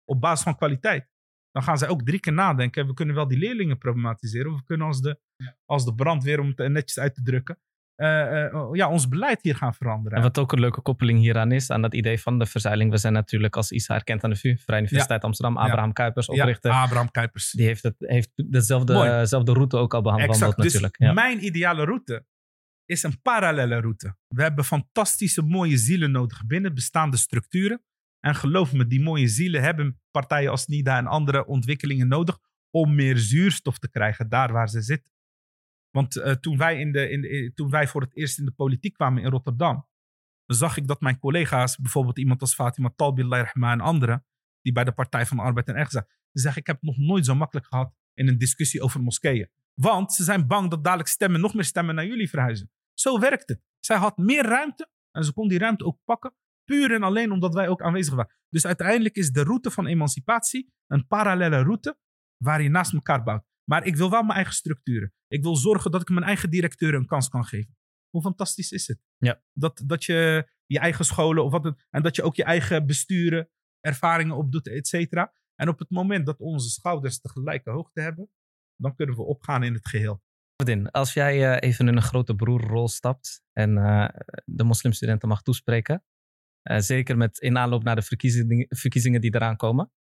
Speaker 3: op basis van kwaliteit, dan gaan zij ook drie keer nadenken. We kunnen wel die leerlingen problematiseren, of we kunnen als de, als de brandweer, om het netjes uit te drukken, eh, eh, ja, ons beleid hier gaan veranderen.
Speaker 1: En wat ook een leuke koppeling hieraan is, aan dat idee van de verzuiling. We zijn natuurlijk als ISA erkend aan de VU, Vrije Universiteit Amsterdam. Abraham Kuipers,
Speaker 3: ja,
Speaker 1: oprichter.
Speaker 3: Abraham Kuipers.
Speaker 1: Die heeft, het, heeft dezelfde, dezelfde route ook al behandeld.
Speaker 3: Dus
Speaker 1: natuurlijk. ja.
Speaker 3: mijn ideale route is een parallele route. We hebben fantastische mooie zielen nodig binnen bestaande structuren. En geloof me, die mooie zielen hebben partijen als NIDA en andere ontwikkelingen nodig om meer zuurstof te krijgen daar waar ze zitten. Want eh, toen, wij in de, in de, toen wij voor het eerst in de politiek kwamen in Rotterdam, zag ik dat mijn collega's, bijvoorbeeld iemand als Fatima Talbi, Rahma en anderen, die bij de Partij van de Arbeid en Echt die zeggen: Ik heb het nog nooit zo makkelijk gehad in een discussie over moskeeën. Want ze zijn bang dat dadelijk stemmen, nog meer stemmen naar jullie verhuizen. Zo werkt het. Zij had meer ruimte en ze kon die ruimte ook pakken, puur en alleen omdat wij ook aanwezig waren. Dus uiteindelijk is de route van emancipatie een parallele route waar je naast elkaar bouwt. Maar ik wil wel mijn eigen structuren. Ik wil zorgen dat ik mijn eigen directeuren een kans kan geven. Hoe fantastisch is het?
Speaker 1: Ja.
Speaker 3: Dat, dat je je eigen scholen of wat het, en dat je ook je eigen besturen, ervaringen opdoet, et cetera. En op het moment dat onze schouders de gelijke hoogte hebben, dan kunnen we opgaan in het geheel.
Speaker 1: Als jij eh, even in een grote broerrol stapt en eh, de moslimstudenten mag toespreken, eh, zeker met in aanloop naar de verkiezingen, verkiezingen die eraan komen,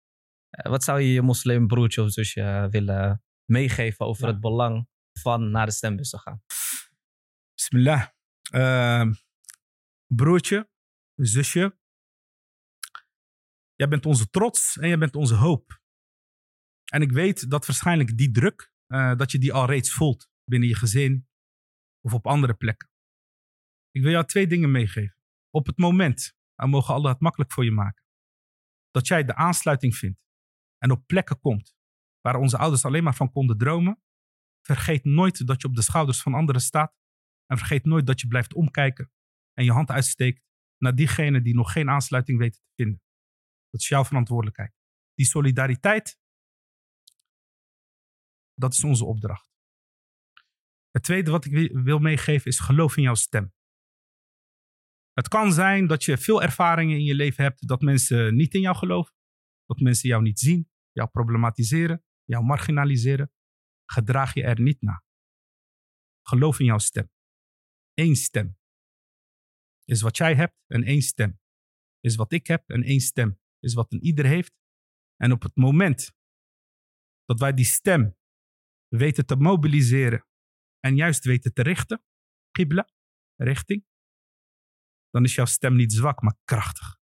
Speaker 1: wat zou je je moslimbroertje of zusje willen meegeven over
Speaker 3: Ja.
Speaker 1: het belang van naar de stembus te gaan?
Speaker 3: Bismillah. Ehm, broertje, zusje. Jij bent onze trots en jij bent onze hoop. En ik weet dat waarschijnlijk die druk, eh, dat je die al reeds voelt binnen je gezin of op andere plekken. Ik wil jou twee dingen meegeven. Op het moment, en mogen Allah het makkelijk voor je maken, dat jij de aansluiting vindt en op plekken komt waar onze ouders alleen maar van konden dromen, vergeet nooit dat je op de schouders van anderen staat en vergeet nooit dat je blijft omkijken en je hand uitsteekt naar diegene die nog geen aansluiting weten te vinden. Dat is jouw verantwoordelijkheid. Die solidariteit, dat is onze opdracht. Het tweede wat ik wi- wil meegeven is geloof in jouw stem. Het kan zijn dat je veel ervaringen in je leven hebt dat mensen niet in jou geloven, dat mensen jou niet zien, jou problematiseren, jou marginaliseren. Gedraag je er niet naar. Geloof in jouw stem. Eén stem is wat jij hebt en één stem is wat ik heb en één stem is wat een ieder heeft. En op het moment dat wij die stem weten te mobiliseren en juist weten te richten, qibla, richting, dan is jouw stem niet zwak, maar krachtig.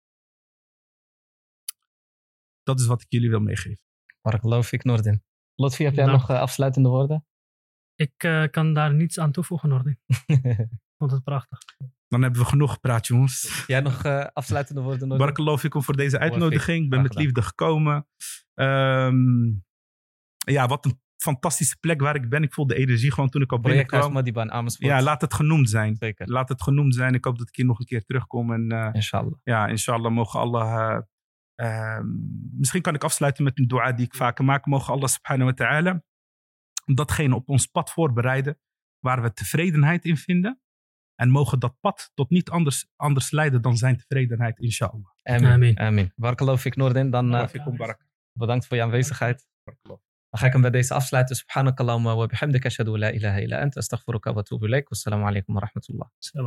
Speaker 3: Dat is wat ik jullie wil meegeven.
Speaker 1: Barakallahu fik, Nordin. Lotfi, heb jij
Speaker 2: Dank.
Speaker 1: nog eh, afsluitende woorden?
Speaker 2: Ik eh, kan daar niets aan toevoegen, Nordin. [LAUGHS] Ik vond het prachtig.
Speaker 3: Dan hebben we genoeg gepraat, jongens.
Speaker 1: jij nog eh, afsluitende woorden, Nordin?
Speaker 3: Barakallahu fikum voor deze uitnodiging. Ik ben met liefde gekomen. Ehm, ja, wat een fantastische plek waar ik ben. Ik voel de energie gewoon toen ik al
Speaker 1: Projecthuis
Speaker 3: binnenkwam.
Speaker 1: Amersfoort.
Speaker 3: Ja, laat het genoemd zijn.
Speaker 1: Zeker,
Speaker 3: Laat het genoemd zijn. Ik hoop dat ik hier nog een keer terugkom. En eh,
Speaker 1: inshallah.
Speaker 3: ja, inshallah mogen Allah... eh, ehm, misschien kan ik afsluiten met een dua die ik vaker maak. Mogen Allah subhanahu wa ta'ala datgene op ons pad voorbereiden waar we tevredenheid in vinden. En mogen dat pad tot niet anders, anders leiden dan zijn tevredenheid, inshallah.
Speaker 1: Amin.
Speaker 2: Amin.
Speaker 1: Barakallahu fik, Nordin. Dan eh, bedankt voor je aanwezigheid.
Speaker 3: Barakallahu.
Speaker 1: Ga ik hem bij deze afsluiten. Subhanakallahumma wa bihamdika ashhadu la ilaha illa anta astaghfiruka wa atubu ilaik. Wassalamu alaikum wa rahmatullah.